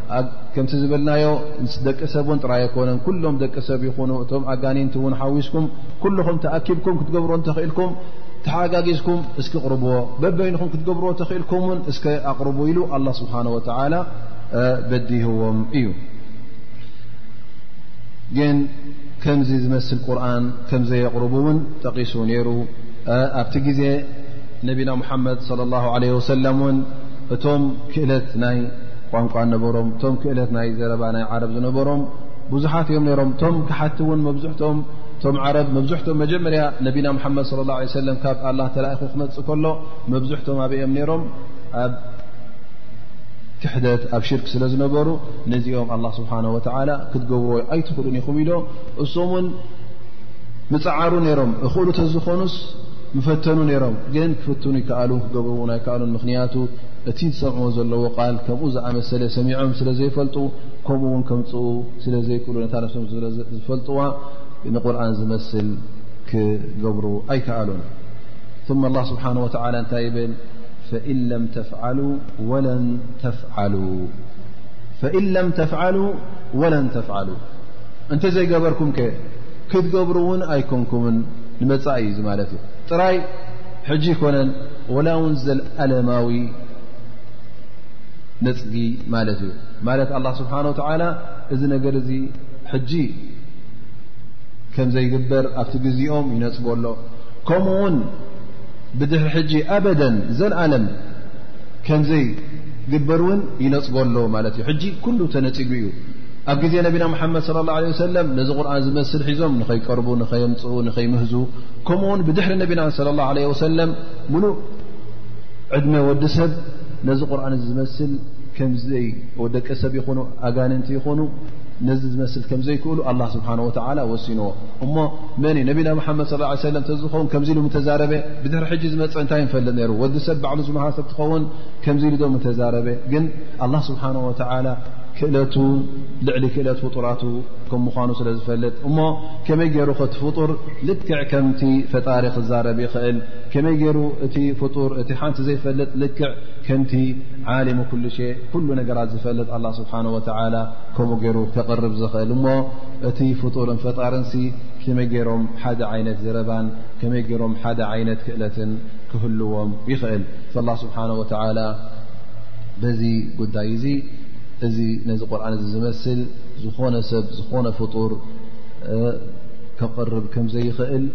ከምቲ ዝበልናዮ ምስ ደቂ ሰብ ን ጥራይ ኣይኮነን ኩሎም ደቂ ሰብ ይኹኑ እቶም ኣጋኒንቲ እውን ሓዊስኩም ኩልኹም ተኣኪብኩም ክትገብርዎ እተኽእልኩም ተሓጋጊዝኩም እስኪ ቅርብዎ በበይንኹም ክትገብርዎ እተኽእልኩም ውን እስከ ኣቕርቡ ኢሉ ኣላ ስብሓን ወተዓላ በዲህዎም እዩ ግን ከምዚ ዝመስል ቁርን ከም ዘየቕርቡ እውን ጠቒሱ ነይሩ ኣብቲ ግዜ ነቢና ሙሓመድ ለ ላ ለ ወሰለም ውን እቶም ክእለት ናይ ቋንቋ ነበሮም እቶም ክእለት ናይ ዘረባ ናይ ዓረብ ዝነበሮም ብዙሓት እዮም ነሮም እቶም ክሓቲ እውን መብዝሕትኦም እቶም ዓረብ መብዝሕትኦም መጀመርያ ነቢና ሓመድ ለ ላ ሰለም ካብ ኣላ ተላኢኹ ክመፅእ ከሎ መብዝሕትኦም ኣበ እዮም ነሮም ኣብ ክሕደት ኣብ ሽርክ ስለ ዝነበሩ ነዚኦም ኣላ ስብሓን ወተላ ክትገብርዎ ኣይትኽእሉን ኢኹም ኢዶ እሶም እውን ምፅዓሩ ነሮም እኽእሉ ተዝኾኑስ ምፈተኑ ነሮም ግን ክፍትኑ ይከኣሉ ክገብርዎን ኣይከኣሉን ምክንያቱ እቲ ዝሰምዕዎ ዘለዎ ቃል ከምኡ ዝኣመሰለ ሰሚዖም ስለ ዘይፈልጡ ከምኡ ውን ከምፅኡ ስለ ዘይክእሉ ነታ ነፍሶም ዝፈልጥዋ ንቁርን ዝመስል ክገብሩ ኣይከኣሉን ثመ ላ ስብሓን ወተላ እንታይ ይብል ፈኢን ለም ተፍዓሉ ወለን ተፍዓሉ ፈኢን ለም ተፍዓሉ ወለን ተፍዓሉ እንተ ዘይገበርኩም ከ ክትገብሩ እውን ኣይኮንኩምን ንመፃኢ እዩ እዚ ማለት እዩ ጥራይ ሕጂ ኣይኮነን ወላ እውን ዘለኣለማዊ ነፅጊ ማለት እዩ ማለት ኣላ ስብሓን ወተዓላ እዚ ነገር እዚ ሕጂ ከም ዘይግበር ኣብቲ ግዜኦም ይነፅጎ ኣሎ ከምኡ ውን ብድሕሪ ሕጂ ኣበደን ዘለኣለም ከም ዘይግበር እውን ይነፅጎ ኣሎ ማለት እዩ ሕጂ ኩሉ ተነፂጉ እዩ ኣብ ግዜ ነቢና ሙሓመድ ለ ላ ለ ወሰለም ነዚ ቁርን ዝመስል ሒዞም ንኸይቀርቡ ንኸየምፅኡ ንኸይምህዙ ከምኡ ውን ብድሕሪ ነቢና صለ ላه ለ ወሰለም ሙሉእ ዕድመ ወዲ ሰብ ነዚ ቁርን እዚ ዝመስል ከምዘወደቂ ሰብ ይኹኑ ኣጋንንቲ ይኹኑ ነዚ ዝመስል ከም ዘይክእሉ ኣላ ስብሓን ወተላ ወሲንዎ እሞ መን እዩ ነቢና ሓመድ ሰለም ተዝኸውን ከምዚ ኢሉ ምተዛረበ ብድሕሪ ሕጂ ዝመፀ እንታይ ንፈልጥ ነይሩ ወዲ ሰብ ባዕሉ ዝመሃር ሰብ ትኸውን ከምዚ ኢሉ ዶ ምተዛረበ ግን ኣላ ስብሓን ወተላ ክእለቱ ልዕሊ ክእለት ፍጡራቱ ከም ምኳኑ ስለ ዝፈልጥ እሞ ከመይ ገይሩ ከ እቲ ፍጡር ልክዕ ከምቲ ፈጣሪ ክዛረብ ይኽእል? ከመይ ገይሩ እቲ ፍጡር እቲ ሓንቲ ዘይፈልጥ ልክዕ ከምቲ ዓሊሙ ኩሉ ሸ ኩሉ ነገራት ዝፈልጥ ኣላ ስብሓን ወተዓላ ከምኡ ገይሩ ከቕርብ ዝኽእል እሞ እቲ ፍጡርን ፈጣርንሲ ከመይ ገይሮም ሓደ ዓይነት ዘረባን ከመይ ገይሮም ሓደ ዓይነት ክእለትን ክህልዎም ይኽእል? ኣላ ስብሓን ወተዓላ በዚ ጉዳይ እዚ እዚ ነዚ ቁርን እዚ ዝመስል ዝኾነ ሰብ ዝኾነ ፍጡር ከቕርብ ከም ዘይኽእል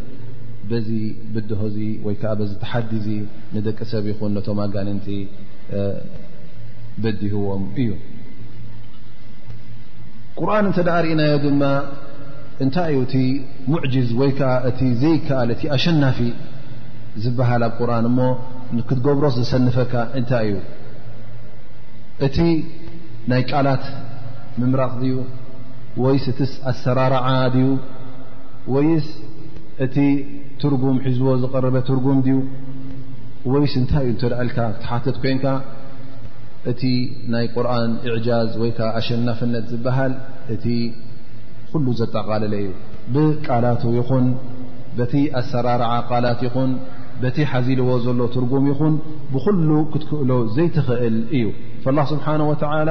በዚ ብድሆ እዚ ወይ ከዓ በዚ ተሓዲ እዚ ንደቂ ሰብ ይኹን ነቶም ኣጋንንቲ በዲህዎም እዩ ቁርን እንተ ደ ርእናዮ ድማ እንታይ እዩ እቲ ሙዕጅዝ ወይ ከዓ እቲ ዘይከኣል እቲ ኣሸናፊ ዝበሃል ኣብ ቁርን እሞ ክትገብሮስ ዘሰንፈካ እንታይ እዩ እቲ ናይ ቃላት ምምራቕ ድዩ ወይስ እቲስ ኣሰራርዓ ድዩ ወይስ እቲ ትርጉም ሒዝዎ ዝቐረበ ትርጉም ድዩ ወይስ እንታይ እዩ እንተደኣ ኢልካ ክትሓተት ኮይንካ እቲ ናይ ቁርን እዕጃዝ ወይ ከዓ ኣሸናፍነት ዝበሃል እቲ ኩሉ ዘጠቓለለ እዩ ብቃላቱ ይኹን በቲ ኣሰራርዓ ቃላት ይኹን በቲ ሓዚልዎ ዘሎ ትርጉም ይኹን ብኩሉ ክትክእሎ ዘይትኽእል እዩ ላ ስብሓን ወተላ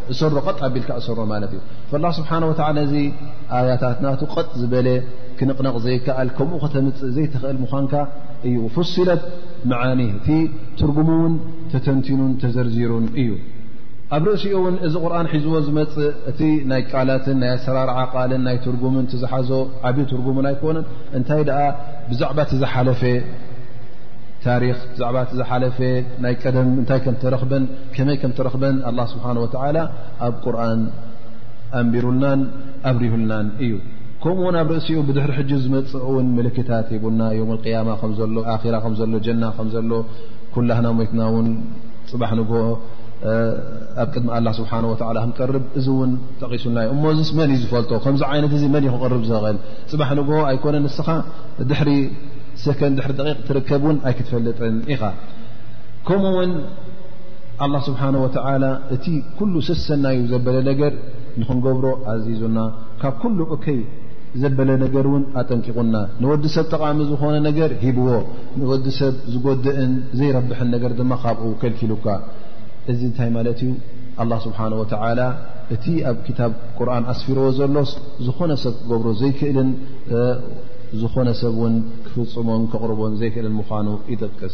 እሰሮ ቐጥ ኣቢልካ እሰሮ ማለት እዩ ላ ስብሓን ወላ ነዚ ኣያታት ናቱ ቐጥ ዝበለ ክንቕነቕ ዘይከኣል ከምኡ ከተምፅእ ዘይትኽእል ምዃንካ እዩ ፍስለት መዓኒ እቲ ትርጉሙ እውን ተተንቲኑን ተዘርዚሩን እዩ ኣብ ርእሲኡ እውን እዚ ቁርን ሒዝዎ ዝመፅእ እቲ ናይ ቃላትን ናይ ኣሰራርዓ ቃልን ናይ ትርጉምን ትዝሓዞ ዓብ ትርጉሙን ኣይኮነን እንታይ ደኣ ብዛዕባ እቲ ዝሓለፈ ታሪክ ብዛዕባ እቲ ዝሓለፈ ናይ ቀደም እንታይ ከምተረክበን ከመይ ከም ትረኽበን ኣላ ስብሓን ወተዓላ ኣብ ቁርን ኣንቢሩልናን ኣብሪሁልናን እዩ ከምኡ ውን ኣብ ርእሲኡ ብድሕሪ ሕጂ ዝመፅእ እውን ምልክታት ሂቡና ዮም ቅያማ ከምዘሎ ኣራ ከምዘሎ ጀና ከምዘሎ ኩላህና ሞትና ውን ፅባሕ ንግ ኣብ ቅድሚ ኣላ ስብሓን ወተላ ክንቀርብ እዚ እውን ጠቂሱልና ዩ እሞ እዚስ መን እዩ ዝፈልጦ ከምዚ ዓይነት እዚ መን እዩ ክቕርብ ዘኽእል ፅባሕ ንግ ኣይኮነ ንስኻ ድሕሪ ሰከን ድሕሪ ደቂቕ ትርከብ እውን ኣይክትፈልጥን ኢኻ ከምኡ ውን ኣላ ስብሓን ወተላ እቲ ኩሉ ሰሰናዩ ዘበለ ነገር ንክንገብሮ ኣዚዙና ካብ ኩሉ እከይ ዘበለ ነገር እውን ኣጠንቂቑና ንወዲ ሰብ ጠቓሚ ዝኾነ ነገር ሂብዎ ንወዲ ሰብ ዝጎድእን ዘይረብሐን ነገር ድማ ካብኡ ከልኪሉካ እዚ እንታይ ማለት እዩ ኣላ ስብሓን ወተላ እቲ ኣብ ክታብ ቁርን ኣስፊርዎ ዘሎስ ዝኾነ ሰብ ክገብሮ ዘይክእልን ዝኾነ ሰብ እውን ክፍፅሞን ከቕርቦን ዘይክእልን ምዃኑ ይጠቅስ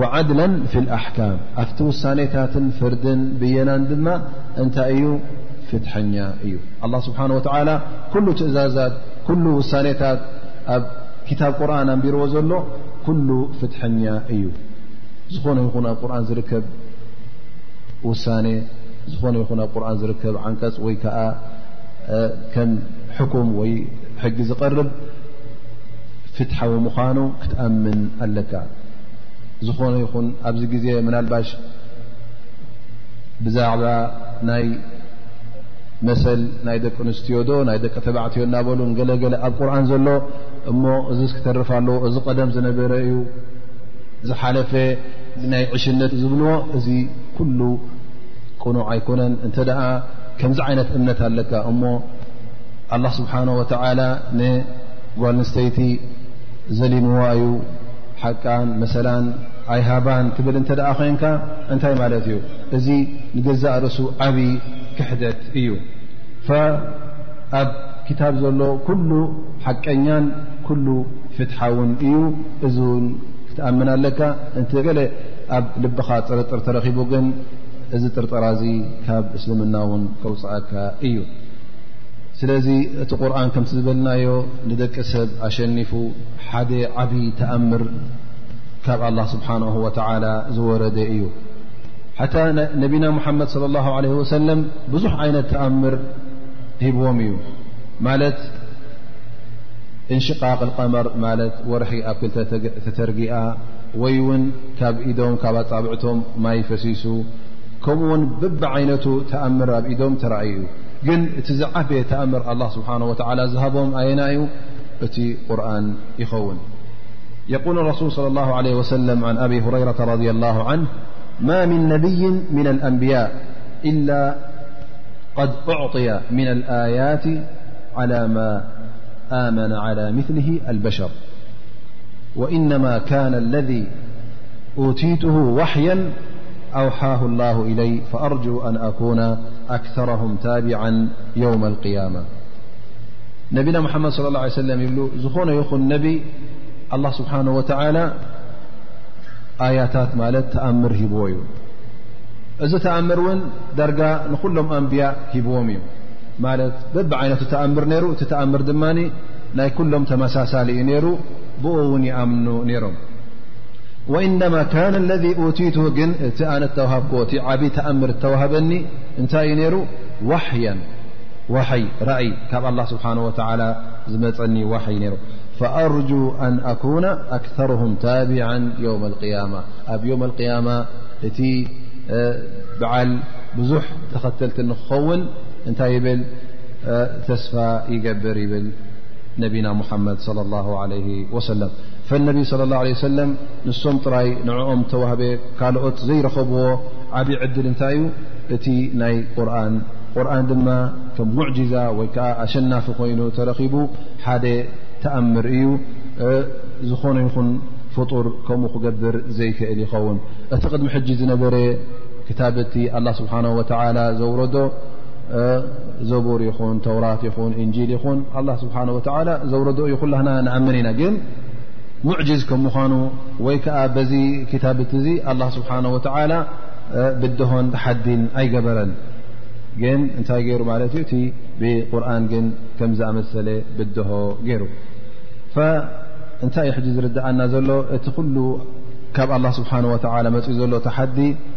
ወዓድለን ፊ ልኣሕካም ኣብቲ ውሳኔታትን ፍርድን ብየናን ድማ እንታይ እዩ ፍትሐኛ እዩ ኣላ ስብሓን ወተዓላ ኩሉ ትእዛዛት ኩሉ ውሳኔታት ኣብ ክታብ ቁርን ኣንቢርዎ ዘሎ ኩሉ ፍትሐኛ እዩ ዝኾነ ይኹን ኣብ ቁርን ዝርከብ ውሳኔ ዝኾነ ይኹን ኣብ ቁርን ዝርከብ ዓንቀፅ ወይ ከዓ ከም ሕኩም ወይ ሕጊ ዝቐርብ ፍትሓዊ ምዃኑ ክትኣምን ኣለካ ዝኾነ ይኹን ኣብዚ ግዜ ምናልባሽ ብዛዕባ ናይ መሰል ናይ ደቂ ኣንስትዮ ዶ ናይ ደቂ ተባዕትዮ እናበሉ ገለገለ ኣብ ቁርን ዘሎ እሞ እዚ ክተርፍ ኣለዎ እዚ ቀደም ዝነበረ እዩ ዝሓለፈ ናይ ዕሽነት ዝብልዎ እዚ ኩሉ ቅኑዕ ኣይኮነን እንተ ከምዚ ዓይነት እምነት ኣለካ እሞ ኣላ ስብሓን ወተላ ጓል ኣንስተይቲ ዘሊምዋ እዩ ሓቃን መሰላን ኣይሃባን ትብል እንተ ደኣ ኮንካ እንታይ ማለት እዩ እዚ ንገዛእ ርእሱ ዓብዪ ክሕደት እዩ ኣብ ክታብ ዘሎ ኩሉ ሓቀኛን ኩሉ ፍትሓውን እዩ እዚ ውን ክትኣምን ኣለካ እንተ ገለ ኣብ ልብኻ ጥርጥር ተረኺቡ ግን እዚ ጥርጠራ እዚ ካብ እስልምና ውን ከውፅኣካ እዩ ስለዚ እቲ ቁርን ከምቲ ዝበልናዮ ንደቂ ሰብ ኣሸኒፉ ሓደ ዓብዪ ተኣምር ካብ ኣላ ስብሓን ወተላ ዝወረደ እዩ ሓታ ነቢና ሙሓመድ ለ ላ ለ ወሰለም ብዙሕ ዓይነት ተኣምር ሂብዎም እዩ ማለት እንሽቃቅ ልቀመር ማለት ወርሒ ኣብ ክልተ ተተርጊኣ ወይ እውን ካብ ኢዶም ካብ ኣፃብዕቶም ማይ ፈሲሱ ከምኡ ውን ብቢዓይነቱ ተኣምር ኣብ ኢዶም ተረእዩ እዩ ن تزعب تأمر الله سبحانه وتعالى زهبهم آيناي أتي قرآن يخون يقول الرسول صلى الله عليه وسلم - عن أبي هريرة - رضي الله عنه ما من نبي من الأنبياء إلا قد أعطي من الآيات على ما آمن على مثله البشر وإنما كان الذي أوتيته وحيا أوحاه الله إلي فأرجو أن أكون ኣክተረሁም ታቢዓ የውም ኣልቅያማ ነቢና ሙሓመድ ስለ ላ ሰለም ይብሉ ዝኾነ ይኹን ነቢ ኣላ ስብሓን ወተዓላ ኣያታት ማለት ተኣምር ሂብዎ እዩ እዚ ተኣምር እውን ዳርጋ ንኹሎም ኣንብያ ሂብዎም እዩ ማለት በብ ዓይነቱ ተኣምር ነይሩ እቲ ተኣምር ድማ ናይ ኩሎም ተመሳሳሊ እዩ ነይሩ ብኡ እውን ይኣምኑ ነይሮም وإنما كان الذي أتت ن ቲ أن توهبك ዓب تأمر توهبن እنታይ ዩ نر وحيا وحي رأي ካ الله سبحانه وتعلى ዝمፅن وحي ر فأرجو أن أكون أكثرهم تابعا يوم القيامة ኣብ يوم القيامة እت بعل بዙح ተختلت نክኸون እنታይ يبل تسفى يقبر يبل نبنا محمد صلى الله عليه وسلم ፈነቢ صለ ላه ለ ሰለም ንሶም ጥራይ ንዕኦም ተዋህበ ካልኦት ዘይረኸብዎ ዓብ ዕድል እንታይ እዩ እቲ ናይ ቁርን ቁርን ድማ ከም ሙዕጅዛ ወይ ከዓ ኣሸናፊ ኮይኑ ተረኺቡ ሓደ ተኣምር እዩ ዝኾነ ይኹን ፍጡር ከምኡ ክገብር ዘይክእል ይኸውን እቲ ቅድሚ ሕጂ ዝነበረ ክታብቲ ኣላ ስብሓን ወተላ ዘውረዶ ዘቡር ይኹን ተውራት ይኹን እንጂል ይኹን ኣላ ስብሓን ወተላ ዘውረዶ እዩ ኩላና ንኣምን ኢና ግን ሙዕጅዝ ከም ምዃኑ ወይ ከዓ በዚ ክታብት እዚ ኣላ ስብሓን ወተላ ብድሆን ተሓዲን ኣይገበረን ግን እንታይ ገይሩ ማለት እዩ እቲ ብቁርን ግን ከም ዝኣመሰለ ብድሆ ገይሩ እንታይ እዩ ሕጂ ዝርድኣና ዘሎ እቲ ኩሉ ካብ ኣላ ስብሓን ወተላ መፅኡ ዘሎ ተሓዲ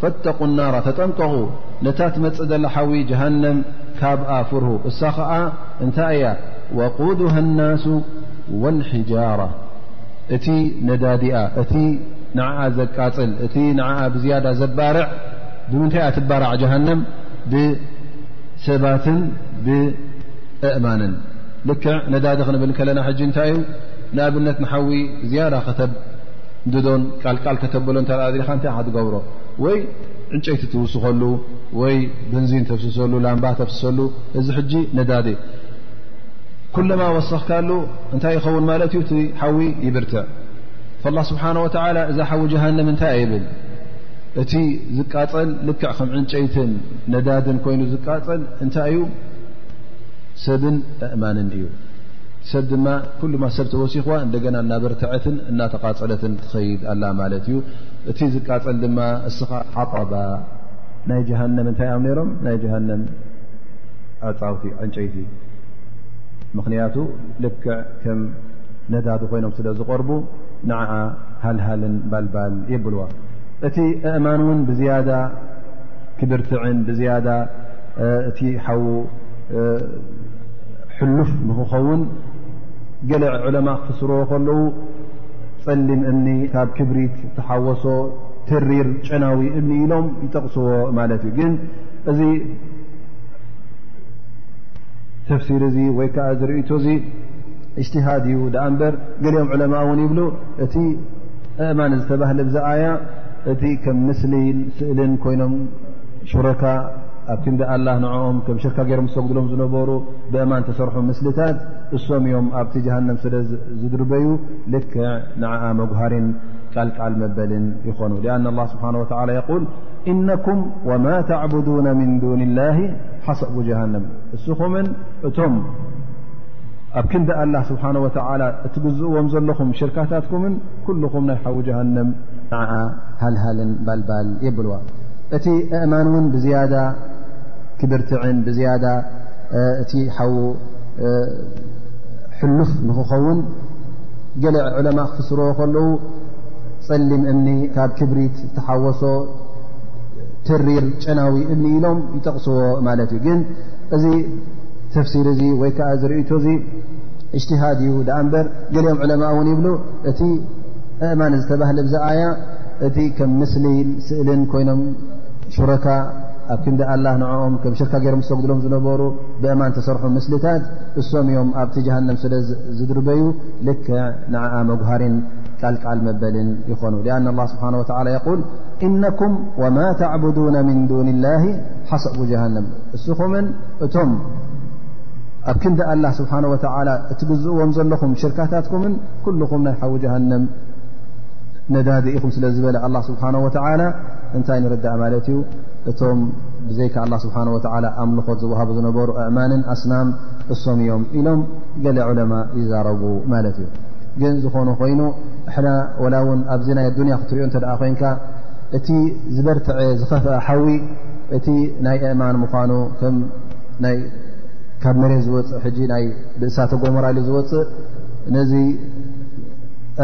ፈተቁ ናራ ተጠንቀቑ ነታ ትመፅእ ዘላ ሓዊ ጀሃንም ካብኣ ፍርሁ እሳ ኸዓ እንታይ እያ ወቁዱሃ ናሱ ወልሒጃራ እቲ ነዳዲኣ እቲ ንዓ ዘቃፅል እቲ ንዓ ብዝያዳ ዘባርዕ ብምንታይ እያ ትባራዕ ጀሃንም ብሰባትን ብእእማንን ልክዕ ነዳዲ ክንብል ከለና ሕጂ እንታይ እዩ ንኣብነት ንሓዊ ዝያዳ ከተብ ንድዶን ቃልቃል ከተብሎ እተ ሪኻ እንታይ ካ ትገብሮ ወይ ዕንጨይቲ ትውስኸሉ ወይ በንዚን ተፍስሰሉ ላምባ ተፍስሰሉ እዚ ሕጂ ነዳዲ ኩለማ ወሰኽካሉ እንታይ ይኸውን ማለት እዩ እቲ ሓዊ ይብርትዕ ላ ስብሓን ወተላ እዛ ሓዊ ጀሃንም እንታይ ኣይብል እቲ ዝቃፀል ልክዕ ከም ዕንጨይትን ነዳድን ኮይኑ ዝቃፀል እንታይ እዩ ሰብን ኣእማንን እዩ ሰብ ድማ ኩሉማ ሰብ ተወሲኹዋ እንደገና እናበርትዐትን እናተቓፀለትን ትኸይድ ኣላ ማለት እዩ እቲ ዝቃፀል ድማ እስኻ ሓጠባ ናይ ጀሃንም እንታይ እዮም ነይሮም ናይ ጀሃንም ኣፃውቲ ዕንጨይቲ ምኽንያቱ ልክዕ ከም ነዳዲ ኮይኖም ስለ ዝቐርቡ ንዓ ሃልሃልን ባልባል የብልዋ እቲ ኣእማን እውን ብዝያዳ ክብርትዕን ብዝያዳ እቲ ሓዉ ሕሉፍ ንክኸውን ገለ ዕለማ ክፍስርዎ ከለዉ ጸሊም እምኒ ካብ ክብሪት ተሓወሶ ትሪር ጨናዊ እምኒ ኢሎም ይጠቕስዎ ማለት እዩ ግን እዚ ተፍሲር እዚ ወይ ከዓ ዝርእቶ እዚ እጅትሃድ እዩ ዳኣ እምበር ገሊኦም ዕለማ እውን ይብሉ እቲ እእማን ዝተባህለ ብዛኣያ እቲ ከም ምስሊን ስእልን ኮይኖም ሽረካ ኣብ ክንዲ ኣላ ንኦም ከም ሽርካ ገይሮም ዝሰግድሎም ዝነበሩ ብእማን ተሰርሑ ምስልታት እሶም እዮም ኣብቲ ጀሃንም ስለ ዝድርበዩ ልክዕ ንዓ መጉሃሪን ቃልቃል መበልን ይኾኑ ኣን ላ ስብሓ ወላ የል እነኩም ወማ ተዕቡዱነ ምን ዱን ላ ሓሰቡ ጀሃንም እስኹምን እቶም ኣብ ክንዲ ኣላ ስብሓ ወላ እትግዝእዎም ዘለኹም ሽርካታትኩምን ኩሉኹም ናይ ሓዊ ጀሃንም ንዓ ሃልሃልን ባልባል የብልዋ እቲ ኣእማን እውን ብዝያዳ ክብርትዕን ብዝያዳ እቲ ሓዉ ሕሉፍ ንክኸውን ገለ ዕለማ ክፍስርዎ ከለዉ ፀሊም እምኒ ካብ ክብሪት ተሓወሶ ትሪር ጨናዊ እምኒ ኢሎም ይጠቕስዎ ማለት እዩ ግን እዚ ተፍሲር እዚ ወይ ከዓ ዝርእቶ እዚ እጅትሃድ እዩ ዳኣ እምበር ገሊኦም ዕለማእ እውን ይብሉ እቲ እእማን ዝተባህለ ብዛ ኣያ እቲ ከም ምስሊ ስእልን ኮይኖም ሽረካ ኣብ ክንዲ ኣላ ንኦም ከም ሽርካ ገይሮም ዝሰግድሎም ዝነበሩ ብእማን ተሰርሑ ምስልታት እሶም እዮም ኣብቲ ጀሃንም ስለ ዝድርበዩ ልክ ንዓ መጉሃሪን ቃልቃል መበልን ይኾኑ ኣን ላ ስብሓን ወላ የቁል እነኩም ወማ ተዕቡዱና ምን ዱን ላ ሓሰቡ ጀሃንም እስኹምን እቶም ኣብ ክንዲ ኣላ ስብሓን ወተላ እትግዝእዎም ዘለኹም ሽርካታትኩምን ኩልኹም ናይ ሓዊ ጀሃንም ነዳዲ ኢኹም ስለ ዝበለ ኣላ ስብሓን ወተላ እንታይ ንርዳእ ማለት እዩ እቶም ብዘይካ ኣላ ስብሓን ወተላ ኣምልኾት ዝውሃቡ ዝነበሩ ኣእማንን ኣስናም እሶም እዮም ኢሎም ገለ ዑለማ ይዛረቡ ማለት እዩ ግን ዝኾኑ ኮይኑ ሕና ወላ እውን ኣብዚ ናይ ኣዱንያ ክትሪኦ እንተ ደኣ ኮንካ እቲ ዝበርትዐ ዝኸፍአ ሓዊ እቲ ናይ ኣእማን ምዃኑ ከም ናይ ካብ መሬት ዝወፅእ ሕጂ ናይ ብእሳተ ጎሞራ ኢሉ ዝወፅእ ነዚ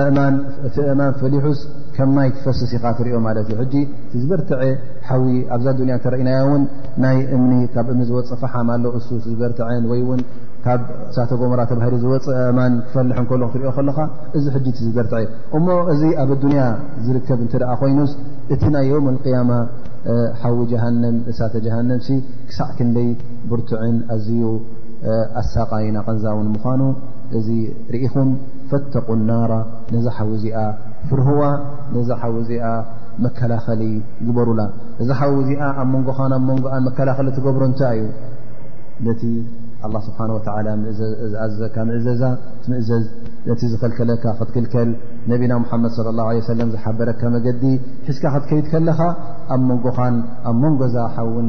እእማን እቲ እእማን ፈሊሑስ ከም ማይ ክፈስስ ኢኻ ትሪኦ ማለት እዩ ሕጂ እቲ ዝበርትዐ ሓዊ ኣብዛ ዱንያ እንተረእናያ እውን ናይ እምኒ ካብ እምኒ ዝወፅእ ፈሓም ኣሎ እሱ ዝበርትዐን ወይ እውን ካብ እሳተ ጎሞራ ተባሂሉ ዝወፅእ እእማን ክፈልሕ እንከሎ ክትሪኦ ከለኻ እዚ ሕጂ እቲ ዝበርትዐ እሞ እዚ ኣብ ኣዱንያ ዝርከብ እንተ ደኣ ኮይኑስ እቲ ናይ ዮም ቅያማ ሓዊ ጀሃንም እሳተ ጀሃንም ሲ ክሳዕ ክንደይ ብርቱዕን ኣዝዩ ኣሳቓይን ኣቐንዛውን ምዃኑ እዚ ርኢኹም ፈተቁ ናራ ነዛ ሓዊ እዚኣ ፍርህዋ ነዛ ሓዊ እዚኣ መከላኸሊ ግበሩላ እዛ ሓዊ እዚኣ ኣብ መንጎኻን ኣብ መንጎኣን መከላኸሊ ትገብሮ እንታይ እዩ ነቲ ኣላ ስብሓን ወተላ ዝኣዘዘካ ምእዘዛ ትምእዘዝ ነቲ ዝኸልከለካ ክትክልከል ነቢና ሙሓመድ ለ ላ ለ ሰለም ዝሓበረካ መገዲ ሒዝካ ክትከይድ ከለኻ ኣብ መንጎኻን ኣብ መንጎዛ ሓውን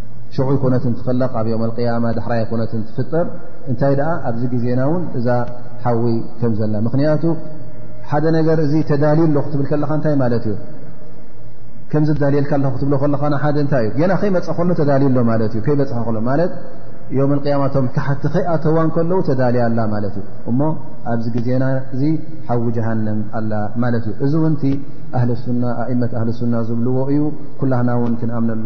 ሽዑ ይኮነት ትኽለቕ ኣብ ዮም ያማ ዳሕራ ይኮነት ትፍጠር እንታይ ደኣ ኣብዚ ግዜና ውን እዛ ሓዊ ከም ዘላ ምክንያቱ ሓደ ነገር እዚ ተዳልዩ ኣሎ ክትብል ከለካ እንታይ ማለት እዩ ከም ዝዳልየልካ ኣ ክትብ ከለካ ሓደ እንታይ እዩ ገና ከይመፀ ከሎ ተዳልዩ ኣሎ ማት እዩ ከይበፅሐ ከሎ ማለት ዮም ያማ ቶም ካሓቲ ከይኣተዋ ከለዉ ተዳልያ ኣላ ማለት እዩ እሞ ኣብዚ ግዜና እዚ ሓዊ ጀሃንም ኣላ ማለት እዩ እዚ እውን ኣህሊ ሱና ኣእመት ኣህሊ ሱና ዝብልዎ እዩ ኩላህና እውን ክንኣምነሉ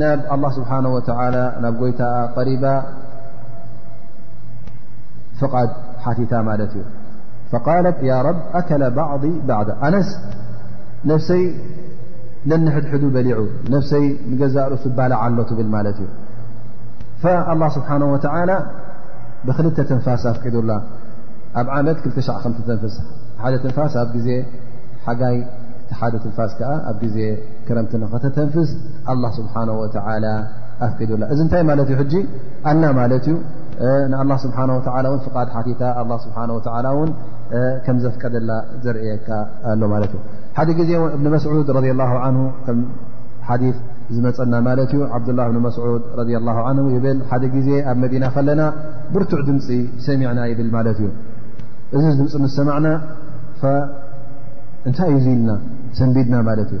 ናብ ኣላህ ስብሓን ወተዓላ ናብ ጎይታኣ ቀሪባ ፍቓድ ሓቲታ ማለት እዩ ፈቃለት ያ ረብ ኣከለ ባዕዲ ባዕዳ ኣነስ ነፍሰይ ነንሕድሕዱ በሊዑ ነፍሰይ ንገዛእ ርእሱ ባላዓ ኣሎ ትብል ማለት እዩ ፈኣላ ስብሓን ወተዓላ ብክልተ ትንፋስ ኣፍቂዱላ ኣብ ዓመት ክልተ ሻዕ ከም ትተንፍስ ሓደ ትንፋስ ኣብ ግዜ ሓጋይ እቲ ሓደ ትንፋስ ከዓ ኣብ ግዜ ክረምቲ ንኸተተንፍስ ኣላ ስብሓን ወተላ ኣፍቂዱላ እዚ እንታይ ማለት እዩ ሕጂ ኣና ማለት እዩ ንኣላ ስብሓ ወላ ን ፍቓድ ሓቲታ ኣ ስብሓ ወላ ውን ከም ዘፍቀደላ ዘርእየካ ኣሎ ማለት እዩ ሓደ ግዜ ን እብኒ መስዑድ ረ ላ ን ከም ሓዲ ዝመፀና ማለት እዩ ዓብዱላ እብኒ መስዑድ ረ ላ ን ይብል ሓደ ግዜ ኣብ መዲና ከለና ብርቱዕ ድምፂ ሰሚዕና ይብል ማለት እዩ እዚ ድምፂ ምስ ሰማዕና እንታይ እዩ ዙ ኢልና ሰንቢድና ማለት እዩ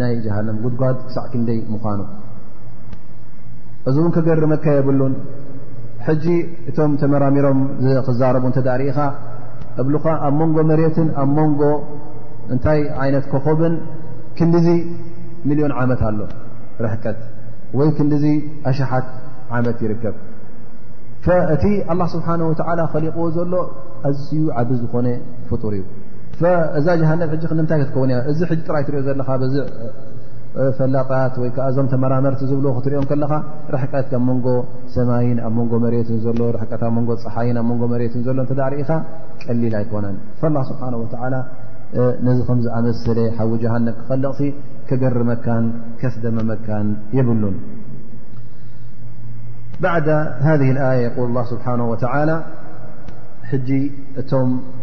ናይ ጀሃንም ጉድጓድ ክሳዕ ክንደይ ምዃኑ እዚ እውን ክገርመካ የብሉን ሕጂ እቶም ተመራሚሮም ክዛረቡ እንተ ርኢኻ እብልኻ ኣብ መንጎ መሬትን ኣብ መንጎ እንታይ ዓይነት ኮኾብን ክንዲዙ ሚልዮን ዓመት ኣሎ ርሕቀት ወይ ክንዲዙ ኣሽሓት ዓመት ይርከብ እቲ ኣላ ስብሓን ወተዓላ ከሊቕዎ ዘሎ ኣዝዩ ዓቢ ዝኾነ ፍጡር እዩ እዛ ጀሃነብ ሕጂ ክንምታይ ክትከውን እያ እዚ ሕጂ ጥራይ ትሪኦ ዘለኻ በዚ ፈላጣት ወይ ከዓ እዞም ተመራመርቲ ዝብሉ ክትሪኦም ከለኻ ርሕቀት ካብ መንጎ ሰማይን ኣብ መንጎ መሬትን ዘሎ ርሕቀት ኣብ መንጎ ፀሓይን ኣብ መንጎ መሬትን ዘሎ እንተ ርኢኻ ቀሊል ኣይኮነን ፈላ ስብሓን ወተዓላ ነዚ ከም ዝኣመሰለ ሓዊ ጀሃነብ ክኸልቕሲ ክገርመካን ከስደመመካን የብሉን ባዕዳ ሃ ኣያ የቁል ላ ስብሓን ወተላ ሕጂ እቶም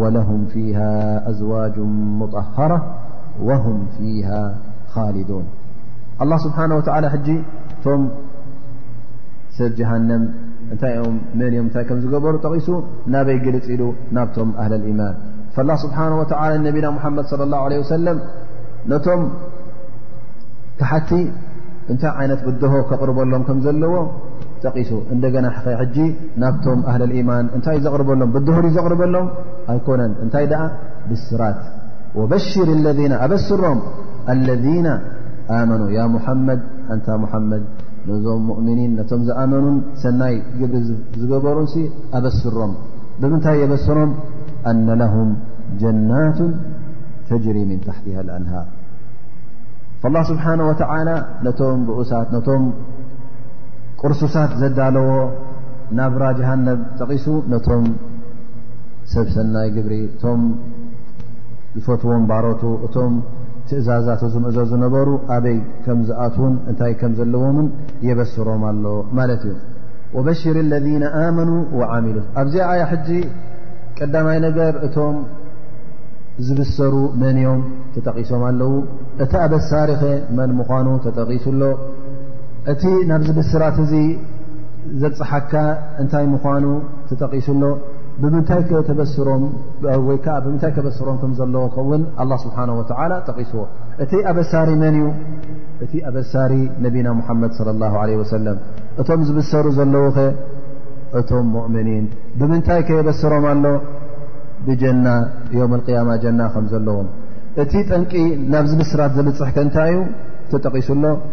ወለሁም ፊሃ ኣዝዋጅ ሙጠሃራ ወሁም ፊሃ ኻሊዱን ኣላ ስብሓን ወተዓላ ሕጂ እቶም ሰብ ጀሃንም እንታይ ኦም መን እዮም እንታይ ከም ዝገበሩ ጠቒሱ ናበይ ግልፅ ኢሉ ናብቶም ኣህል ልኢማን ፈላ ስብሓን ወተላ ነቢና ሙሓመድ ለ ላሁ ለ ወሰለም ነቶም ካሓቲ እንታይ ዓይነት ብድሆ ከቕርበሎም ከም ዘለዎ ጠቂሱ እንደገና ሕጂ ናብቶም ኣህል ልኢማን እንታይ ዘቕርበሎም ብድህር ዩ ዘቕርበሎም ኣይኮነን እንታይ ደኣ ብስራት ወበሽር ለذና ኣበስሮም ለذና ኣመኑ ያ ሙሓመድ ኣንታ ሙሓመድ ነዞም ሙእምኒን ነቶም ዝኣመኑን ሰናይ ግብሪ ዝገበሩን ሲ ኣበስሮም ብምንታይ የበስሮም ኣነ ለሁም ጀናቱ ተጅሪ ምን ታሕትሃ ኣንሃር ላ ስብሓነ ወተላ ነቶም ብኡሳት ነቶም ቅርሱሳት ዘዳለዎ ናብራ ጀሃነብ ጠቒሱ ነቶም ሰብ ሰናይ ግብሪ እቶም ዝፈትዎም ባሮቱ እቶም ትእዛዛት ዝምእዘዙ ነበሩ ኣበይ ከም ዝኣትዉን እንታይ ከም ዘለዎምን የበስሮም ኣሎ ማለት እዩ ወበሽር ለذነ ኣመኑ ወዓሚሉ ኣብዚኣ ኣያ ሕጂ ቀዳማይ ነገር እቶም ዝብሰሩ መን እዮም ተጠቒሶም ኣለዉ እቲ ኣበሳሪኸ መን ምዃኑ ተጠቒሱ ኣሎ እቲ ናብዚ ብስራት እዚ ዘብፅሓካ እንታይ ምዃኑ ተጠቒሱ ኣሎ ብምንታይ ከተበስሮም ወይ ከዓ ብምንታይ ከበስሮም ከም ዘለዎ ከውን ኣላ ስብሓን ወተላ ጠቒስዎ እቲ ኣበሳሪ መን እዩ እቲ ኣበሳሪ ነቢና ሙሓመድ ለ ላ ለ ወሰለም እቶም ዝብሰሩ ዘለዉ ኸ እቶም ሙእምኒን ብምንታይ ከየበስሮም ኣሎ ብጀና ዮም ቅያማ ጀና ከም ዘለዎም እቲ ጠንቂ ናብዚ ብስራት ዘብፅሕ ከእንታይ እዩ ተጠቒሱ ኣሎ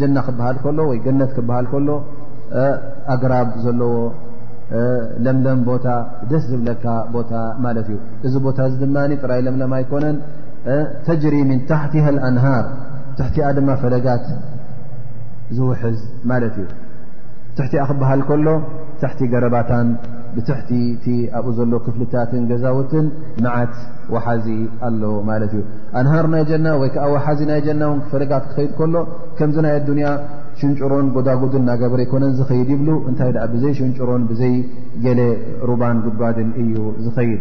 ጀና ክበሃል ከሎ ወይ ገነት ክበሃል ከሎ ኣግራብ ዘለዎ ለምለም ቦታ ደስ ዝብለካ ቦታ ማለት እዩ እዚ ቦታ እዚ ድማ ጥራይ ለምለም ኣይኮነን ተጅሪ ምን ታሕቲ ኣንሃር ትሕቲኣ ድማ ፈለጋት ዝውሕዝ ማለት እዩ ትሕቲኣ ክበሃል ከሎ ትሕቲ ገረባታን ብትሕቲ እቲ ኣብኡ ዘሎ ክፍልታትን ገዛውትን መዓት ወሓዚ ኣሎ ማለት እዩ ኣንሃር ናይ ጀና ወይ ከዓ ወሓዚ ናይ ጀና ውን ፈለጋት ክኸይድ ከሎ ከምዚ ናይ ኣዱንያ ሽንጭሮን ጎዳጉድን እናገበረ ኣይኮነን ዝኸይድ ይብሉ እንታይ ደኣ ብዘይ ሽንጭሮን ብዘይ ገለ ሩባን ጉድጓድን እዩ ዝኸይድ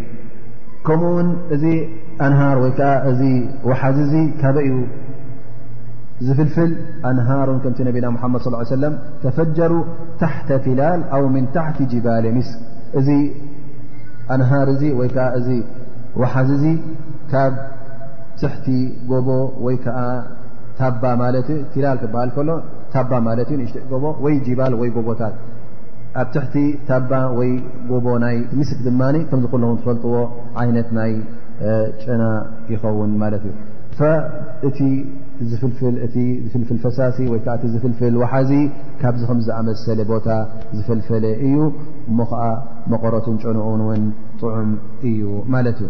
ከምኡ ውን እዚ ኣንሃር ወይ ከዓ እዚ ወሓዚ እዚ ካበይ እዩ ዝፍልፍል ኣንሃሩን ከምቲ ነቢና ሙሓመድ ስ ሰለም ተፈጀሩ ታሕተ ትላል ኣው ምን ታሕቲ ጅባል ሚስ እዚ ኣንሃር እዚ ወይ ከዓ እዚ ወሓዚ እዚ ካብ ትሕቲ ጎቦ ወይ ከዓ ታባ ማለት ቲላል ክበሃል ከሎ ታባ ማለት እዩ ንእሽተይ ጎቦ ወይ ጂባል ወይ ጎቦታት ኣብ ትሕቲ ታባ ወይ ጎቦ ናይ ምስክ ድማ ከምዚ ኩሎም ትፈልጥዎ ዓይነት ናይ ጨና ይኸውን ማለት እዩ እቲ ዝፍልፍል እቲ ዝፍልፍል ፈሳሲ ወይ ከዓ እቲ ዝፍልፍል ውሓዚ ካብዚ ከም ዝኣመሰለ ቦታ ዝፈልፈለ እዩ እሞ ከዓ መቐረቱን ጨንኡን እውን ጥዑም እዩ ማለት እዩ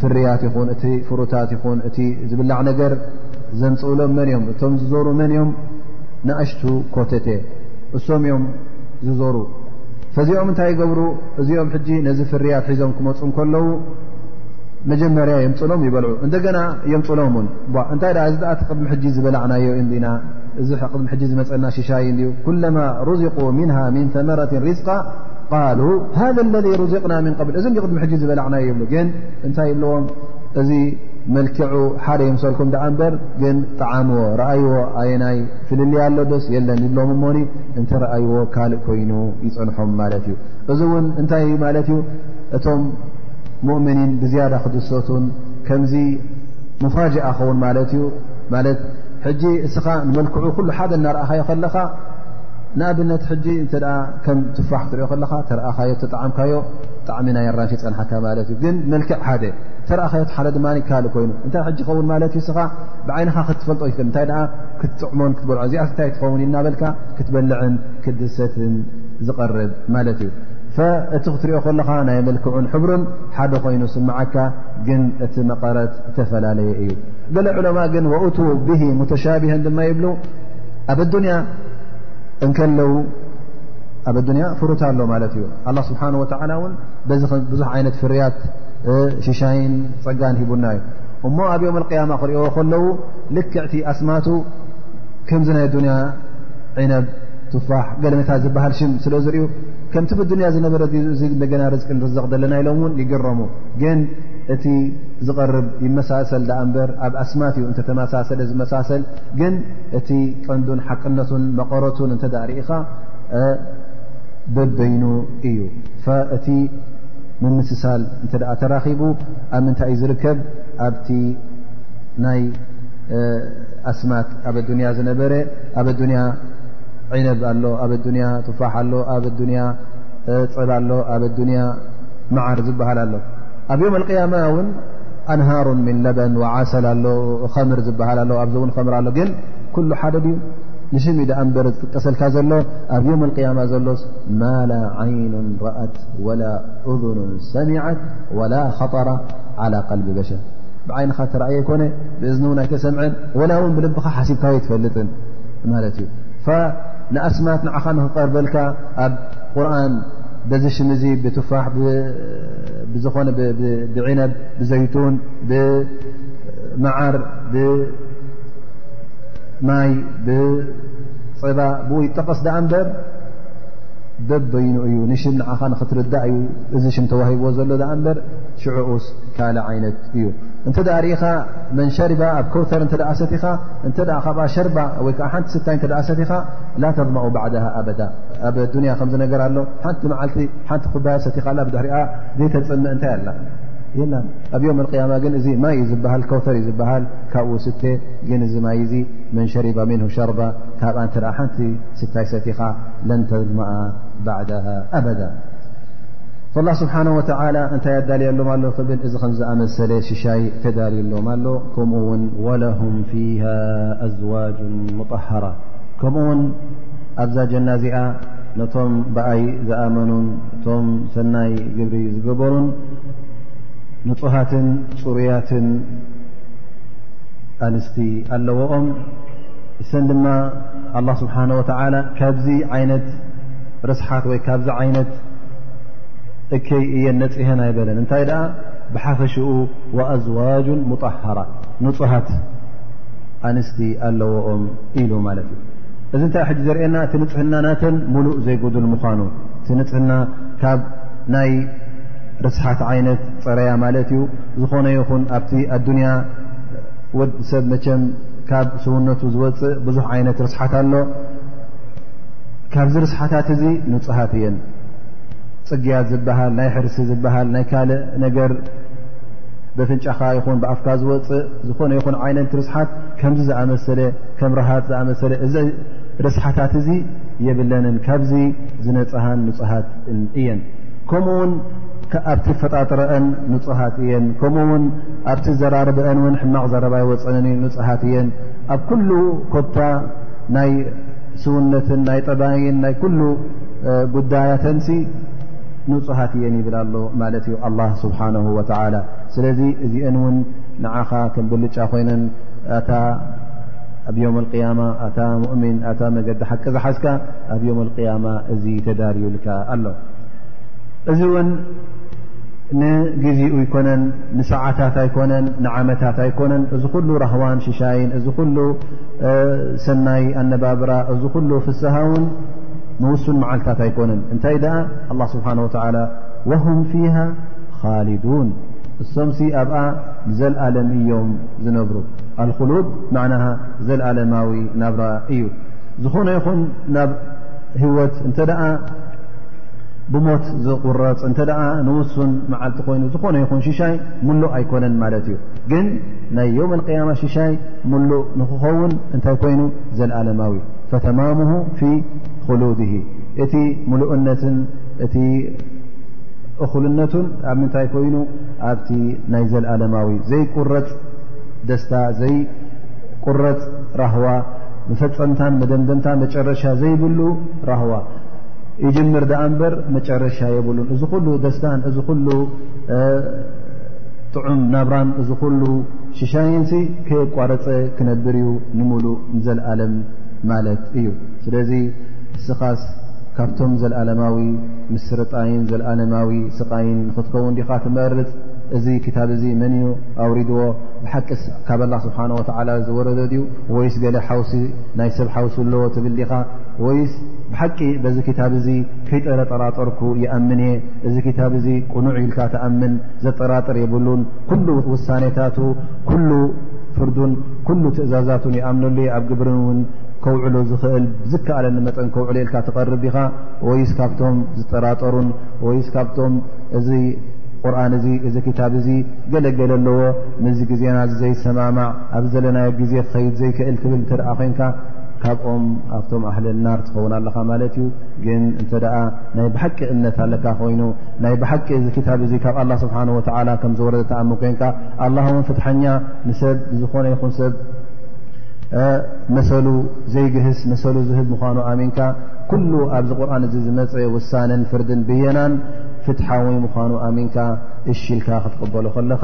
ፍርያት ይኹን እቲ ፍሩታት ይኹን እቲ ዝብላዕ ነገር ዘምፅእሎም መን እዮም እቶም ዝዞሩ መን እዮም ንኣሽቱ ኮተቴ እሶም እዮም ዝዞሩ ፈዚኦም እንታይ ይገብሩ እዚኦም ሕጂ ነዚ ፍርያት ሒዞም ክመፁ ከለዉ መጀመርያ የምፅሎም ይበልዑ እንደገና የምፅሎም ውን እንታይ እዚ ኣ ቅድሚ ሕጂ ዝበላዕናዮ እንዲና እዚ ቅድሚ ሕጂ ዝመፀና ሽሻይ እንዩ ኩለማ ርዝቁ ምንሃ ምን ተመረት ሪዝቃ ቃሉ ሃذ ለذ ሩዝቅና ምን ብል እዚ ቅድሚ ሕጂ ዝበላዕና ይብሉ ግን እንታይ ይብልዎም እዚ መልክዑ ሓደ የምሰልኩም ድኣ እምበር ግን ጠዓምዎ ረኣይዎ ኣየናይ ፍልልያ ኣሎ ደስ የለን ይብሎም እሞ እንተ ረኣይዎ ካልእ ኮይኑ ይፀንሖም ማለት እዩ እዚ እውን እንታይ ማለት እዩ እቶም ሙእምኒን ብዝያዳ ክድሰቱን ከምዚ ሙፋጅኣ ኸውን ማለት እዩ ማለት ሕጂ እስኻ ንመልክዑ ኩሉ ሓደ እናረእኻዮ ከለኻ ንኣብነት ሕጂ እተ ከም ትፋሕ ትሪኦ ከለኻ ተረእኻዮ ተጣዕምካዮ ጣዕሚ ናይ ኣራንሽ ፀንሓካ ማለት እዩ ግን መልክዕ ሓደ ተረእኻዮ ሓደ ድማ ካልእ ኮይኑ እንታይ ሕጂ ኸውን ማለት እዩ ስኻ ብዓይንኻ ክትፈልጦ ይእል እንታይ ደኣ ክትጥዕሞን ክትበልዖ እዚኣ እንታይ ትኸውን እናበልካ ክትበልዕን ክድሰትን ዝቐርብ ማለት እዩ እቲ ክትሪኦ ከለኻ ናይ መልክዑን ሕብሩን ሓደ ኮይኑ ስምዓካ ግን እቲ መቐረት ዝተፈላለየ እዩ ገለ ዕለማ ግን ወእቱ ብሂ ሙተሻብሀን ድማ ይብሉ ኣብ ኣዱንያ እንከለዉ ኣብ ኣዱንያ ፍሩት ኣሎ ማለት እዩ ኣላ ስብሓን ወተዓላ እውን በዚ ብዙሕ ዓይነት ፍርያት ሽሻይን ፀጋን ሂቡና እዩ እሞ ኣብ ዮም ኣልቅያማ ክሪእዎ ከለዉ ልክዕቲ ኣስማቱ ከምዚ ናይ ኣዱንያ ዒነብ ትፋሕ ገለመታት ዝበሃል ሽም ስለ ዝርዩ ከምቲ ብዱንያ ዝነበረ እዚ እንደገና ርዝቂ ንርዘቕ ዘለና ኢሎም እውን ይግረሙ ግን እቲ ዝቐርብ ይመሳሰል ዳኣ እምበር ኣብ ኣስማት እዩ እንተተመሳሰለ ዝመሳሰል ግን እቲ ቀንዱን ሓቅነቱን መቐረቱን እንተ ርእኻ በበይኑ እዩ እቲ ምምስሳል እንተ ተራኺቡ ኣብ ምንታይ እዩ ዝርከብ ኣብቲ ናይ ኣስማት ኣብ ኣዱንያ ዝነበረ ኣብ ኣዱንያ ዒነብ ኣሎ ኣብ ኣዱንያ ትፋሕ ኣሎ ኣብ ኣዱንያ ፀብ ኣሎ ኣብ ኣዱንያ መዓር ዝበሃል ኣሎ ኣብ ዮም ኣልቅያማ እውን ኣንሃሩ ምን ለበን ዓሰል ኣሎ ኸምር ዝበሃል ኣሎ ኣብዚ እውን ኸምር ኣሎ ግን ኩሉ ሓደ ድዩ ንሽም ዩ ድኣ ንበር ዝጥቀሰልካ ዘሎ ኣብ ዮም ቅያማ ዘሎስ ማላ ዓይኑ ረኣት ወላ እذኑ ሰሚዐት ወላ ኸጠራ ዓላ ቀልቢ በሸር ብዓይንኻ ተረእየ ኣይኮነ ብእዝኒ እውን ኣይተሰምዐን ወላ እውን ብልብኻ ሓሲብካ ኣይትፈልጥን ማለት እዩ ንኣስማት ንዓኻ ንክቀርበልካ ኣብ ቁርን በዚ ሽም እዚ ብትፋሕ ብዝኾነ ብዒነብ ብዘይቱን ብመዓር ብማይ ብፀባ ብኡ ይጠቐስ ዳኣ እምበር በበይኑ እዩ ንሽም ንዓኻ ንክትርዳእ እዩ እዚ ሽም ተዋሂብዎ ዘሎ ዳኣ እምበር ሽዑኡስ ካልእ ዓይነት እዩ እንተ ዳኣ ርኢኻ መን ሸሪባ ኣብ ኮውተር እንተ ሰቲኻ እንተ ካብኣ ሸርባ ወይ ከዓ ሓንቲ ስታይ እተ ሰቲኻ ላተርማኡ ባዕድሃ ኣበዳ ኣብ ዱንያ ከምዚ ነገር ኣሎ ሓንቲ መዓልቲ ሓንቲ ኩባያ ሰቲኻ ብድሕሪኣ ዘይተፅምእ እንታይ ኣላ የላ ኣብ ዮም ቅያማ ግን እዚ ማይ እዩ ዝበሃል ከውተር እዩ ዝበሃል ካብኡ ስተ ግን እዚ ማይ እዚ መንሸሪባ ምን ሸርባ ካብ ኣንተ ሓንቲ ስታይ ሰቲኻ ለንተዝማኣ ባዕዳ ኣበዳ ላ ስብሓን ወተላ እንታይ ኣዳልየሎም ኣሎ ክብል እዚ ከምዝኣመሰለ ሽሻይ ተዳልዩሎም ኣሎ ከምኡ ውን ወለሁም ፊሃ ኣዝዋጅ ሙጠሃራ ከምኡ ውን ኣብዛ ጀና እዚኣ ነቶም ብኣይ ዝኣመኑን እቶም ሰናይ ግብሪ ዝገበሩን ንፁሃትን ፅሩያትን ኣንስቲ ኣለዎኦም እሰን ድማ ኣላ ስብሓን ወተዓላ ካብዚ ዓይነት ርስሓት ወይ ካብዚ ዓይነት እከይ እየን ነፅሀን ኣይበለን እንታይ ደኣ ብሓፈሽኡ ወኣዝዋጁን ሙጣሃራ ንፁሃት ኣንስቲ ኣለዎኦም ኢሉ ማለት እዩ እዚ እንታይ ሕጂ ዘርእየና እቲ ንፅህና ናተን ሙሉእ ዘይጉዱል ምዃኑ እቲ ንፅህና ካብ ናይ ርስሓት ዓይነት ፀረያ ማለት እዩ ዝኾነ ይኹን ኣብቲ ኣዱንያ ወድ ሰብ መቸም ካብ ሰውነቱ ዝወፅእ ብዙሕ ዓይነት ርስሓት ኣሎ ካብዚ ርስሓታት እዚ ንፁሃት እየን ፅግያት ዝበሃል ናይ ሕርሲ ዝበሃል ናይ ካልእ ነገር በፍንጫኻ ይኹን ብኣፍካ ዝወፅእ ዝኾነ ይኹን ዓይነት ርስሓት ከምዚ ዝኣመሰለ ከም ረሃፅ ዝኣመሰለ እዚ ርስሓታት እዚ የብለንን ካብዚ ዝነፅሃን ንፁሃት እየን ከምኡ ውን ኣብቲ ፈጣጥረአን ንፁሃት እየን ከምኡ ውን ኣብቲ ዘራርበአን ን ሕማቕ ዘረባ ይወፀንን ዩ ንፁሃት እየን ኣብ ኩሉ ኮታ ናይ ስውነትን ናይ ጠባይን ናይ ኩሉ ጉዳያተን ንፁሃት እየን ይብል ኣሎ ማለት እዩ ኣላ ስብሓን ወላ ስለዚ እዚአን ውን ንዓኻ ከም ብልጫ ኮይነን ኣታ ኣብ ዮም ቅያማ ኣታ ሙእምን ኣታ መገዲ ሓቂ ዝሓዝካ ኣብ ዮም ቅያማ እዚ ተዳርዩልካ ኣሎ እዚ እውን ንግዜኡ ኣይኮነን ንሰዓታት ኣይኮነን ንዓመታት ኣይኮነን እዚ ኩሉ ራህዋን ሽሻይን እዚ ኩሉ ሰናይ ኣነባብራ እዚ ኩሉ ፍስሃ ውን ንውሱን መዓልትታት ኣይኮነን እንታይ ደኣ ኣላ ስብሓን ወተላ ወሁም ፊሃ ኻሊዱን እሶምሲ ኣብኣ ንዘለኣለም እዮም ዝነብሩ ኣልክሉድ ማዕና ዘለኣለማዊ ናብራ እዩ ዝኾነ ይኹን ናብ ህወት እንተ ብሞት ዝቁረፅ እንተ ንውሱን መዓልቲ ኮይኑ ዝኾነ ይኹን ሽሻይ ሙሉእ ኣይኮነን ማለት እዩ ግን ናይ ዮም ያማ ሽሻይ ሙሉእ ንክኸውን እንታይ ኮይኑ ዘለኣለማዊ ፈተማም ፊ ክሉድ እቲ ሙሉእነትን እቲ እኹልነቱን ኣብ ምንታይ ኮይኑ ኣብቲ ናይ ዘለኣለማዊ ዘይቁረፅ ደስታ ዘይቁረፅ ራህዋ መፈፀምታን መደምደምታ መጨረሻ ዘይብሉ ራህዋ ይጅምር ዳኣ እምበር መጨረሻ የብሉን እዚ ኩሉ ደስታን እዚ ኩሉ ጥዑም ናብራን እዚ ኩሉ ሽሻይንሲ ከየቋረፀ ክነብር እዩ ንምሉእ ንዘለኣለም ማለት እዩ ስለዚ እስኻስ ካብቶም ዘለኣለማዊ ምስርጣይን ዘለኣለማዊ ስቓይን ንኽትከውን ዲኻ ትመርፅ እዚ ክታብ እዚ መን እዩ ኣውሪድዎ ብሓቂ ካብ ኣላ ስብሓን ወተዓላ ዝወረዶ ድዩ ወይስ ገለ ሓውሲ ናይ ሰብ ሓውሲ ኣለዎ ትብል ዲኻ ወይስ ብሓቂ በዚ ክታብ እዚ ከይጠረጠራጠርኩ ይኣምን እየ እዚ ክታብ እዚ ቅኑዕ ኢልካ ትኣምን ዘጠራጥር የብሉን ኩሉ ውሳኔታቱ ኩሉ ፍርዱን ኩሉ ትእዛዛቱን ይኣምነሉ እየ ኣብ ግብርን እውን ከውዕሎ ዝኽእል ብዝከኣለኒ መጠን ከውዕሎ ኢልካ ትቐርብ ኢኻ ወይስ ካብቶም ዝጠራጠሩን ወይስ ካብቶም እዚ ቁርን እዚ እዚ ክታብ እዚ ገለገለ ኣለዎ ምዚ ግዜና ዘይሰማማዕ ኣብ ዘለናዮ ግዜ ክኸይድ ዘይክእል ትብል እተ ኮንካ ካብኦም ኣብቶም ኣህሊ ናር ትኸውን ኣለኻ ማለት እዩ ግን እንተ ናይ ብሓቂ እምነት ኣለካ ኮይኑ ናይ ብሓቂ እዚ ክታብ እዚ ካብ ኣላ ስብሓን ወተላ ከም ዝወረደ ተኣም ኮንካ ኣላ ውን ፍትሓኛ ንሰብ ብዝኾነ ይኹን ሰብ መሰሉ ዘይግህስ መሰሉ ዝህብ ምዃኑ ኣሚንካ ኩሉ ኣብዚ ቁርን እዚ ዝመፀ ውሳንን ፍርድን ብየናን ፍትሓዊ ምዃኑ ኣሚንካ እሽልካ ክትቕበሎ ከለኻ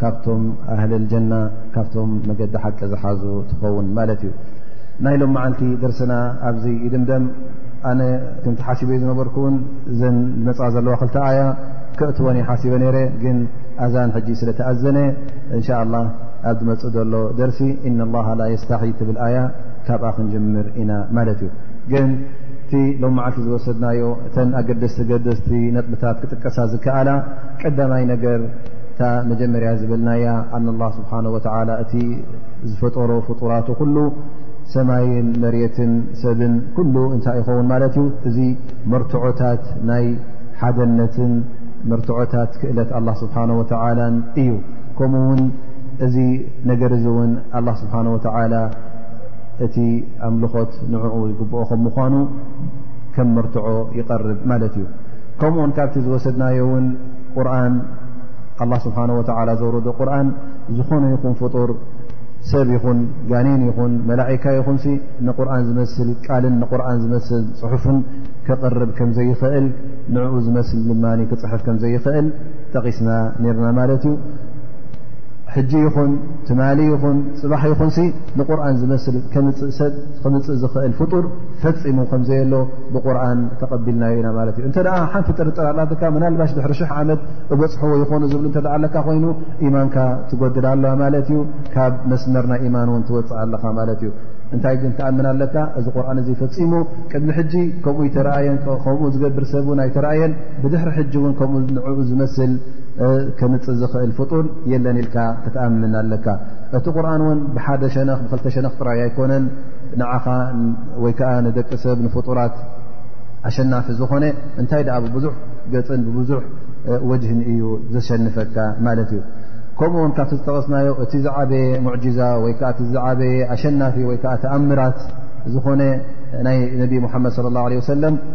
ካብቶም ኣህልል ጀና ካብቶም መገዲ ሓቂ ዝሓዙ ትኸውን ማለት እዩ ናይ ሎም መዓልቲ ደርስና ኣብዚ ይድምደም ኣነ ክምቲ ሓሲበ ዝነበርኩ እውን እዘን መፃ ዘለዋ ክልተ ኣያ ክእትወን ሓሲበ ነረ ግን ኣዛን ሕጂ ስለተኣዘነ እንሻ ላ ኣብ ዝመፅእ ዘሎ ደርሲ እና ላ ላ የስታሒ ትብል ኣያ ካብኣ ክንጅምር ኢና ማለት እዩ ግን እቲ ሎም መዓልቲ ዝወሰድናዮ እተን ኣገደስቲ ገደስቲ ነጥብታት ክጥቀሳ ዝከኣላ ቀዳማይ ነገር እታ መጀመርያ ዝበልናያ ኣን ላ ስብሓን ወተላ እቲ ዝፈጠሮ ፍጡራቱ ኩሉ ሰማይን መሬትን ሰብን ኩሉ እንታይ ይኸውን ማለት እዩ እዚ መርትዖታት ናይ ሓደነትን መርትዖታት ክእለት ኣላ ስብሓን ወተላን እዩ ከምኡ ውን እዚ ነገር እዚ እውን ኣላ ስብሓን ወተላ እቲ ኣምልኾት ንዕኡ ይግብኦ ከም ምኳኑ ከም መርትዖ ይቐርብ ማለት እዩ ከምኡ ውን ካብቲ ዝወሰድናዮ እውን ቁርን ኣላ ስብሓን ወተላ ዘውረዶ ቁርን ዝኾነ ይኹን ፍጡር ሰብ ይኹን ጋኔን ይኹን መላእካ ይኹን ሲ ንቁርን ዝመስል ቃልን ንቁርን ዝመስል ፅሑፍን ክቕርብ ከም ዘይኽእል ንዕኡ ዝመስል ድማ ክፅሕፍ ከም ዘይኽእል ጠቒስና ነርና ማለት እዩ ሕጂ ይኹን ትማሊ ይኹን ፅባሕ ይኹን ንቁርን ዝመስል ከምፅእ ዝኽእል ፍጡር ፈፂሙ ከምዘየሎ ብቁርን ተቐቢልናዮ ኢና ማለት እዩ እተ ሓንቲ ጥርጥር ኣላትካ ምናልባሽ ድሕሪ ሽሕ ዓመት እበፅሕዎ ይኮኑ ዝብሉ እተ ኣለካ ኮይኑ ኢማንካ ትጎድል ኣለ ማለት እዩ ካብ መስመር ናይ ኢማን እውን ትወፅእ ኣለካ ማለት እዩ እንታይ ግን ተኣምን ኣለካ እዚ ቁርን እዚ ፈፂሙ ቅድሚ ሕጂ ከምኡ ይተረኣየን ከምኡ ዝገብር ሰብ ውን ኣይተረኣየን ብድሕሪ ሕጂ እውን ከምኡ ንዕኡ ዝመስል ከምፅእ ዝኽእል ፍጡር የለን ኢልካ ክትኣምን ኣለካ እቲ ቁርን እውን ብሓደ ሸነኽ ብክልተ ሸነኽ ጥራይ ኣይኮነን ንዓኻ ወይ ከዓ ንደቂ ሰብ ንፍጡራት ኣሸናፊ ዝኾነ እንታይ ደኣ ብብዙሕ ገፅን ብብዙሕ ወጅህን እዩ ዘሸንፈካ ማለት እዩ ከምኡ ውን ካብቲ ዝጠቐስናዮ እቲ ዝዓበየ ሙዕጅዛ ወይ ከዓ እቲ ዝዓበየ ኣሸናፊ ወይ ከዓ ተኣምራት ዝኾነ ናይ ነቢ ሙሓመድ ለ ላ ለ ወሰለም